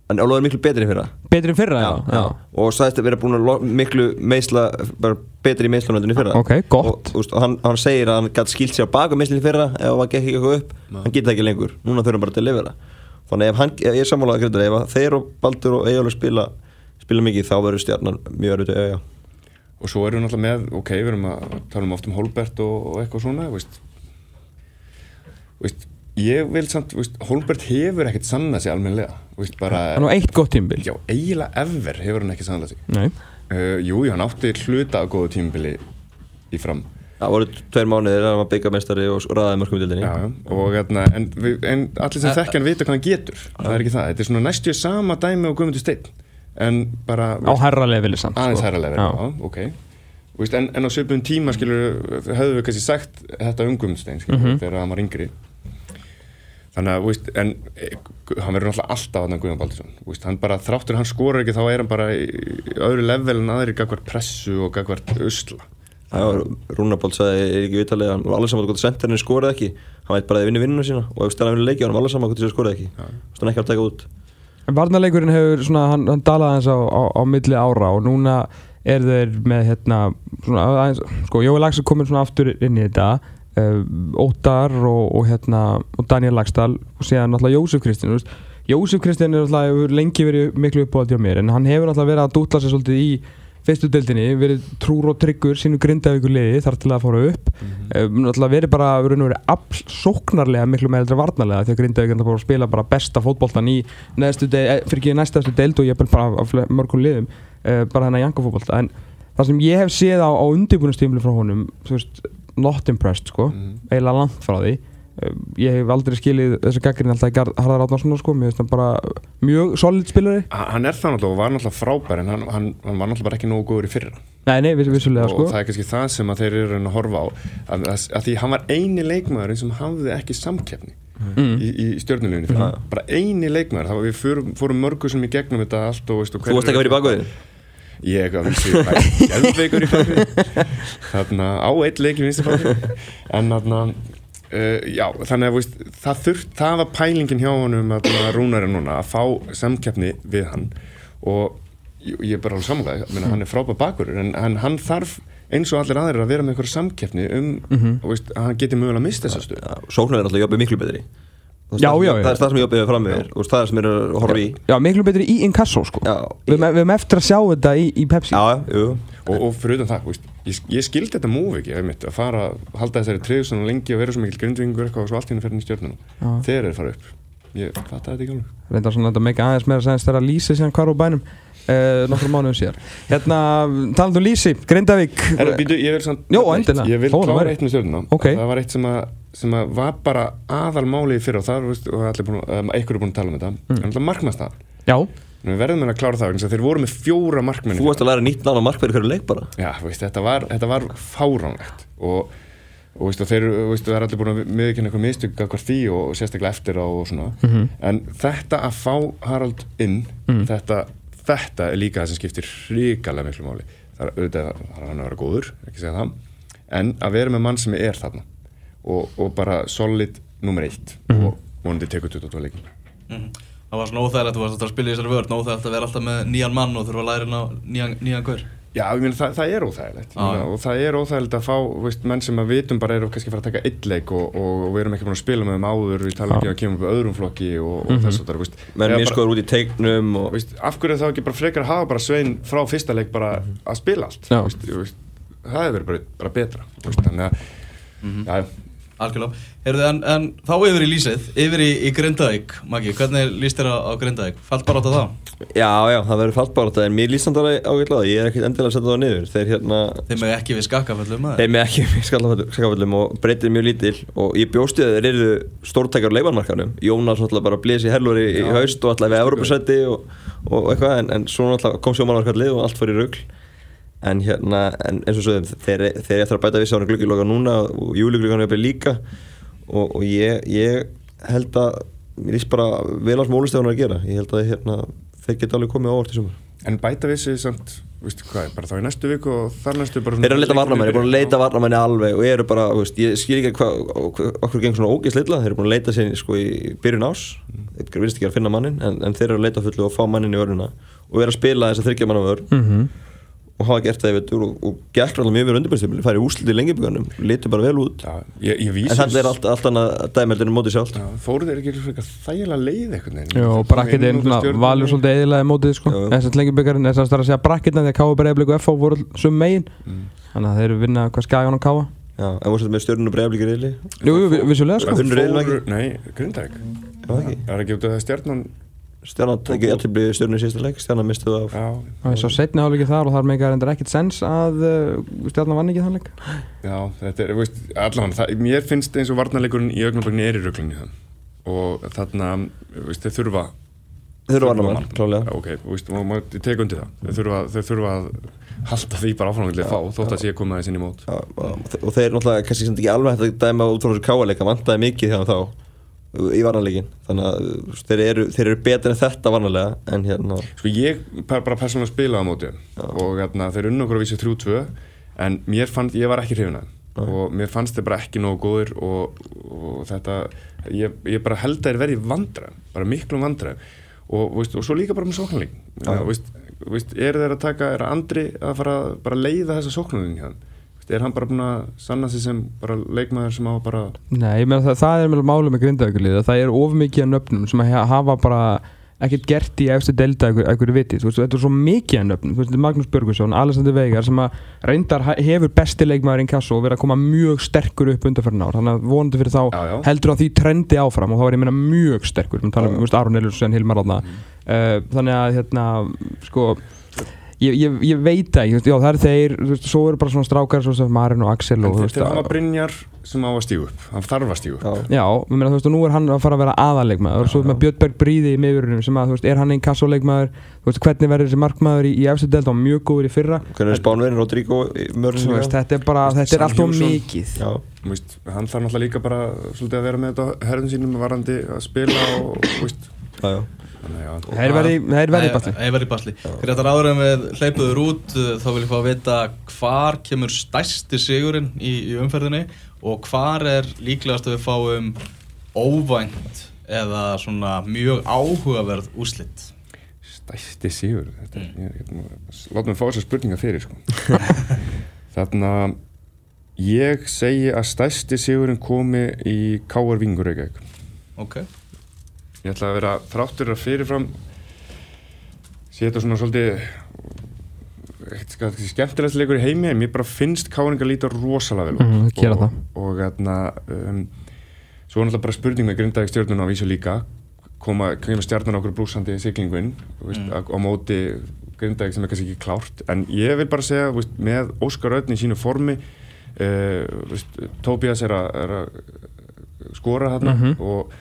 Speaker 4: hann lofaði miklu betur í fyrra.
Speaker 3: Betri en fyrra já, já.
Speaker 4: og sagðist að vera búin að miklu meisla bara betri í meislanöndinu í fyrra.
Speaker 3: Ok, gott.
Speaker 4: og, og, og hann, hann segir að hann gæti skilt sér á baka meislinni í fyrra ef hann gekk ekki eitthvað upp. Hann getur það ekki lengur, núna þurfum bara til að lifera þannig ef hann, ég er sammálaði að greita ef að þeir og Baldur og Egilur spila spila mikið þá verður stjarnan mjög erfitt að eiga
Speaker 2: og svo erum við náttúrulega með, ok, við erum að tala um oft um Holbert og, og ég vil samt, Holbert hefur ekkert sannað veist, bara,
Speaker 3: hann var eitt gott tímbil
Speaker 2: já, eiginlega ever hefur hann ekki sannað sig
Speaker 3: Nei.
Speaker 2: uh, jú, jú, hann átti hluta af góðu tímabili í fram
Speaker 4: Það voru tveir mánuðir þegar hann var byggamestari og ræðaði mörgum í dildinni
Speaker 2: Já, já, og hérna, en, en allir sem þekkja hann vita hvað hann getur það er ekki það, þetta er svona næstu sama dæmi og Guðmundur Steinn en bara
Speaker 3: Á herra leveli samt
Speaker 2: aðeins
Speaker 3: sko.
Speaker 2: herra level,
Speaker 3: Já.
Speaker 2: já, ok Þú veist, en, en á svipum tíma skilur höfðu við kannski sagt þetta um Guðmundur Steinn skilur,
Speaker 3: Mhm.
Speaker 2: þegar hann var yngri þannig að, veist, en e, hann verður náttúrulega alltaf að Guðjón Baldursson. Þú veist, hann bara, þráttur hann skorur ekki þá er hann bara í, öðru level en aðri gagvart pressu og gagvart usla.
Speaker 4: Já, Rúnabolt sagði er ekki vitalið hann var alveg saman hvort senterinn skoraði ekki? Hann veit bara að þið vinni vinnuna sína og ef stæðan vinni leiki hann var alveg saman hvort þið skoraði ekki. Þú veist hann ekki að taka út.
Speaker 3: En Varnarleikurinn hefur svona, hann, hann dalaði aðeins á, á, á milli ára og núna er þeir með hérna, svona aðeins, sko, Jói Lags er komin svona aftur inn í þetta uh, Óttar og, og hérna, og Daniel Lagstall og síðan náttúrulega Jósef Kristinn, Jósef Kristinn er náttúrulega lengi verið miklu uppáhald hjá mér en hann hefur náttúrulega verið að dútla sér svolítið í fyrstu deildinni, verið trúr og tryggur sínu grindavíkur liði þar til að fóra upp. Mm -hmm. náttúrulega verið bara verið verið afl sóknarlega miklu meira en varnarlega því að grindavík er bara að spila bara besta fótboltan í neðstu deild, eh, fyrir ekki næstastu deild og ég er bara af mörgum liðum bara þennan jankafótbolta. En það sem ég hef séð á, á undirbúinustímlu frá honum þú veist, not impressed sko. Eiginlega langt frá því. Uh, ég hef aldrei skilið þessa gaggrin alltaf í Harðar Átnarsson sko, mér finnst hann bara mjög solid spilari.
Speaker 2: Ha- hann er það náttúrulega og var náttúrulega frábær en hann, hann, hann var náttúrulega bara ekki nógu góður í fyrra.
Speaker 3: Nei, nei, viss, vissulega
Speaker 2: og
Speaker 3: sko.
Speaker 2: það er kannski það sem að þeir eru að horfa á að, að, að því hann var eini leikmaðurinn sem hafði ekki samkeppni
Speaker 3: Mm.
Speaker 2: í, í stjórnuleginni fyrir bara eini leikmaður, það var við fórum, fórum mörgu sem í gegnum þetta allt og veist, og
Speaker 4: Þú varst ekki að vera í bakvöðin
Speaker 2: ég að vilsi geðveikur í bakvið þarna á eitt leik í vinstri bakvið en þarna uh, já, þannig að veist, það þurft það var pælingin hjá honum að rúnari núna að fá samkeppni við hann. Og ég, ég er bara alveg samanlega, mm. hann er frábæð bakur en, en hann þarf eins og allir aðrir að vera með einhverja samkeppni um og veist, að hann geti mögulega að mista þessa stöð
Speaker 4: Sóknar er alltaf jobbið miklu betri
Speaker 3: Já,
Speaker 4: það-
Speaker 3: já, já.
Speaker 4: Það er það sem jobbið er fram með og það er sem er að horfa í.
Speaker 3: Já, miklu betri í inkasso sko.
Speaker 4: Já,
Speaker 3: Við við höfum eftir að sjá þetta í, í Pepsi.
Speaker 4: Já, jú.
Speaker 2: Og, og fyrir utan það, veist, ég, ég skildi þetta múfi ekki einmitt, að fara, halda þessari treyðu svona lengi og vera svo mikil grindvingur eitthvað og svo allt henni fyrir þegar þeir fara upp. Ég fatt þetta ekki alveg.
Speaker 3: Reyndar svona þetta meika aðeins meira sæðist þegar að Lýsi síðan hvar á bænum uh, Nokkur mánuðum síðar. Hérna, talandi um Lýsi, Grindavík.
Speaker 2: Herra, býtu, ég vil samt
Speaker 3: Jó,
Speaker 2: eitt. ég vil
Speaker 3: það
Speaker 2: klára eitt með stjórnuna
Speaker 3: Ok.
Speaker 2: það var eitt sem að, sem að var bara aðalmáli fyrir og það veist, og allir búin, um, einhverju búin að tala um þetta. Mm. en alltaf markmannstað
Speaker 3: Já,
Speaker 2: við verðum að klára það að þeir voru með fjóra markmenn
Speaker 4: Þú varst að læra nýtt nána markverði hverju leik bara.
Speaker 2: Já, veist, þetta, var, þetta var fáránlegt. Og, og og þeir veist, það er allir búin að miðurkenna eitthvað mistök af því og sérstaklega eftir á og svona.
Speaker 3: Mhm.
Speaker 2: en þetta að fá Harald inn þetta, þetta er líka það sem skiptir hrikalega miklu máli. Það er auðvitað er hann að vera góður, ekki segja það. En að vera með mann sem er þarna og, og bara solid nummer eitt. Og vonandi tekur 22 leikin
Speaker 1: Mhm. Það var svona óþægilegt, þú varst alltaf að spila í þessari vörn óþægilegt að vera alltaf með nýjan mann og þurfa að læra inn á nýjan, nýjan gaur.
Speaker 2: Já, ég meina, það, það er óþægilegt.
Speaker 1: Já,
Speaker 2: ah, og það er óþægilegt að fá veist, menn sem að vitum bara eru kannski að fara að taka eitt leik og, og, og við erum ekki búin að spila með þeim áður. Við tala ekki um að kemur upp á öðrum flokki og, og þess að það veist,
Speaker 4: Menn minnskoður út í teiknum og
Speaker 2: veist, af hverju er þá ekki bara frekar að hafa bara svein frá fyrsta leik bara að spila allt? Veist, það hefur verið bara, bara betra veist, þannig að já,
Speaker 1: Algjörlega. Heyrðu, en, en þá yfir í lýsið, yfir í, í Grindavík Maggi, hvernig líst þér á, á Grindavík? Fallt bara átt að það?
Speaker 4: Já, já, það verður fallbárat en mér samt alveg ágætlega ég er ekkert endilega að setja það niður. Þeir hérna
Speaker 1: Þeim með ekki við skakkaföllum maður.
Speaker 4: Þeir með ekki í skakaföllum og breytir mjög lítil og ég bjósti að þeir eru stórtækjar á leifanmarkanum Jónas náttúrulega bara blés í herlur í, í haust og alltaf við Evropasætti og, og eitthvað en, en svo náttúrulega kom sjómanarkallið og allt fór í rugl en hérna, en eins og svo þeir, þeir eftir að bæta við sána gluggiloka núna og júligluggan er líka og, og ég, ég held að mér líst bara vel á sem ólistefnur að gera. Ég held að hérna, þeir geta alveg komið á óvart í sumar.
Speaker 2: En bæta við sig samt veistu hvað, bara þá í næstu viku og þar næstu bara
Speaker 4: Þeir eru að leita varnamenni, þeir eru búin að leita varnamenni alveg og eru bara, þú veist, ég skil ekki hvað hva, okkur gengur svona ógeðsleitla, þeir eru búin að leita sér sko í byrjun ás þeir virðist ekki að finna mannin, en, en þeir eru að leita fullu og fá mannin í vörðuna og vera að spila þess að þryggja manna vörð
Speaker 3: Mhm.
Speaker 4: Og hafa gert það í vettur og, og gekk alltaf mjög verið undirbæðstöfli, færi úsliti í lengibögunum litur bara vel út,
Speaker 2: já, ég, ég
Speaker 4: en þannig er allt, allt annað dæmeldinu mótið sjálft.
Speaker 2: Já, fóru þeir ekki frekar þægilega leið eitthvað
Speaker 3: Jó, brakketinn valur svolítið eðilaði mótið sko.
Speaker 4: Já, já.
Speaker 3: Þess að lengi byggjarinn, þess að er að segja brakketna því að Káa Breiðablík og FH voru sum megin. Þannig að þeir eru vinna hvað skæðan og Káa
Speaker 4: Já, en voru þetta með stjórnum og bregðablíkir reyli
Speaker 3: Jú, jú, vi- vissulega sko?
Speaker 2: Nei, Grindavík.
Speaker 4: Það
Speaker 2: er ekki út af það stjarnan
Speaker 4: Stjarnan tekið jættibli stjórnum í síðasta leik Stjarnan mistuð af.
Speaker 2: Já,
Speaker 3: og og setni áleikið þar og þar meika reyndar ekkert sens að uh, stjarnan vann ekki þann leik.
Speaker 2: Já, þetta er, veist, allan, það, mér finnst eins og varnarleikurinn í augnabögninni er í röglinni það. Og þarna, veist, þeir þurfa
Speaker 4: Þeir eru varnamenn, klálega.
Speaker 2: Ok, veist, og maður tek undir það. Þeir þurfa, þeir þurfa að halda því bara áframlega að fá, þótt að sé að koma aðeins inn í mót.
Speaker 4: Já, og og þeir náttúrulega kannski sem ekki alveg hægt að dæma út frá þessu káaleika vantaði mikið þeim þá í varnarleikin þannig að þeir eru, þeir eru betur en þetta varnarlega en hérna
Speaker 2: Sko ég bara persónulega spilaði á móti. Þeim og hérna, þeir unnu okkur á vísu 3-2 en mér fannst, ég var ekki hrifin að og mér fannst þeir bara ekki nógu góðir og, og þetta, ég, ég bara held að þeir verði vandræðum, bara miklum vandræðum. Og, veist, og svo líka bara með veist, er þeir að taka, er Andri að fara að bara leiða þessa hann Veist, er hann bara búin að sanna sig sem bara leikmaður sem á bara
Speaker 3: Nei, ég meina það, það er meðal málu með grindavíkurlið það er of mikið af nöfnum sem að hafa bara ekkert gert í efstu delta einhver, einhverju viti, þú veist, þetta er svo mikið af nöfnum, þú veist, Magnús Börgusson, Alexander Veigar sem að reyndar hefur besti leikmaður í kasso og verið að koma mjög sterkur upp undanferðin ár, þannig að vonandi fyrir þá
Speaker 2: Já, já.
Speaker 3: heldur á því trendi áfram og þá er ég meina mjög sterkur, við talum um, þú veist, Aron Eljusen, Hilmar Átna uh, þannig að, hérna, sko ég, ég, ég veit ekki, veist, já, það er þeir veist, svo eru bara svona strákar, svo sem Marin og Axel og, veist,
Speaker 2: þeir hafa
Speaker 3: að-
Speaker 2: Brynjar sem á að stígu upp, hann þarf að stígu upp.
Speaker 4: Já,
Speaker 3: Já, ég meina þú veist og nú er hann að fara að vera aðalegmaður og svo er með Björnberg Bríði í miðurunum sem að þú veist, er hann einn kassoleikmaður þú veist, hvernig verður þessi markmaður í, í efstu delt og mjög góður í fyrra.
Speaker 4: Hvernig er spánverðin Rodrigo
Speaker 3: veist, þetta er bara, þetta er
Speaker 2: Sam
Speaker 3: allt of
Speaker 2: Hjússon.
Speaker 3: mikið.
Speaker 4: Já,
Speaker 2: veist, hann þarf náttúrulega líka bara svolítið að vera með þetta herðum sínum varandi að spila og veist,
Speaker 4: já, já,
Speaker 3: Það er verið, er basli.
Speaker 1: Það er verið basli. Fyrir þetta áður en við hleypuður út uh, þá vil ég fá að vita hvar kemur stærsti sigurinn í, í umferðinni og hvar er líklegast að við fáum óvænt eða svona mjög áhugaverð úslitt
Speaker 2: stæsti sigur þetta er, ég, ég, látum við fá þessar spurningar fyrir sko. þarna ég segi að stæsti sigurinn komi í K.R. Vingur
Speaker 1: Ok
Speaker 2: ég ætla að vera þráttur að fyrirfram sé þetta svona svolítið ekkert kannski skemmtilegast leikur í heimi en mér bara finnst K.R. líta rosalega vel
Speaker 3: gera
Speaker 2: og, og hérna um, svo er náttúrulega bara spurning með Grindavík stjórnuna á vísu líka koma, kemur stjarnan okkur brúsandi siglingun veist,
Speaker 1: Mm.
Speaker 2: á, móti Grindavík sem er kannski ekki klárt en ég vil bara segja veist, með Óskar Örn í sínu formi uh, veist, Tobias er að, er að skora þarna
Speaker 3: Mhm.
Speaker 2: og,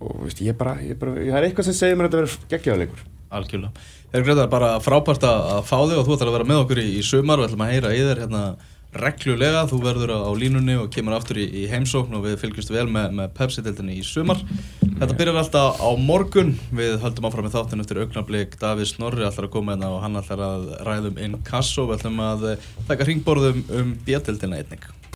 Speaker 2: og veist, ég bara, ég bara það er eitthvað sem segir mér að þetta verður geggjaðleikur
Speaker 1: Algjörlega. Þeir Greta, bara frábært að fá þig og þú ætlar að vera með okkur í, í sumar og ætlum að heyra í þér hérna reglulega. Þú verður á, línunni og kemur aftur í, í heimsókn og við fylgjumst vel með, með Pepsi-deltinni í sumar. Þetta byrjar alltaf á morgun. Við höldum áfram með þáttinn eftir augnablík. Davíð Snorri ætlar að koma hérna og hann ætlar að ræðum inn kasso. Við ætlum að eh, taka hringborðum um B-deltina einnig.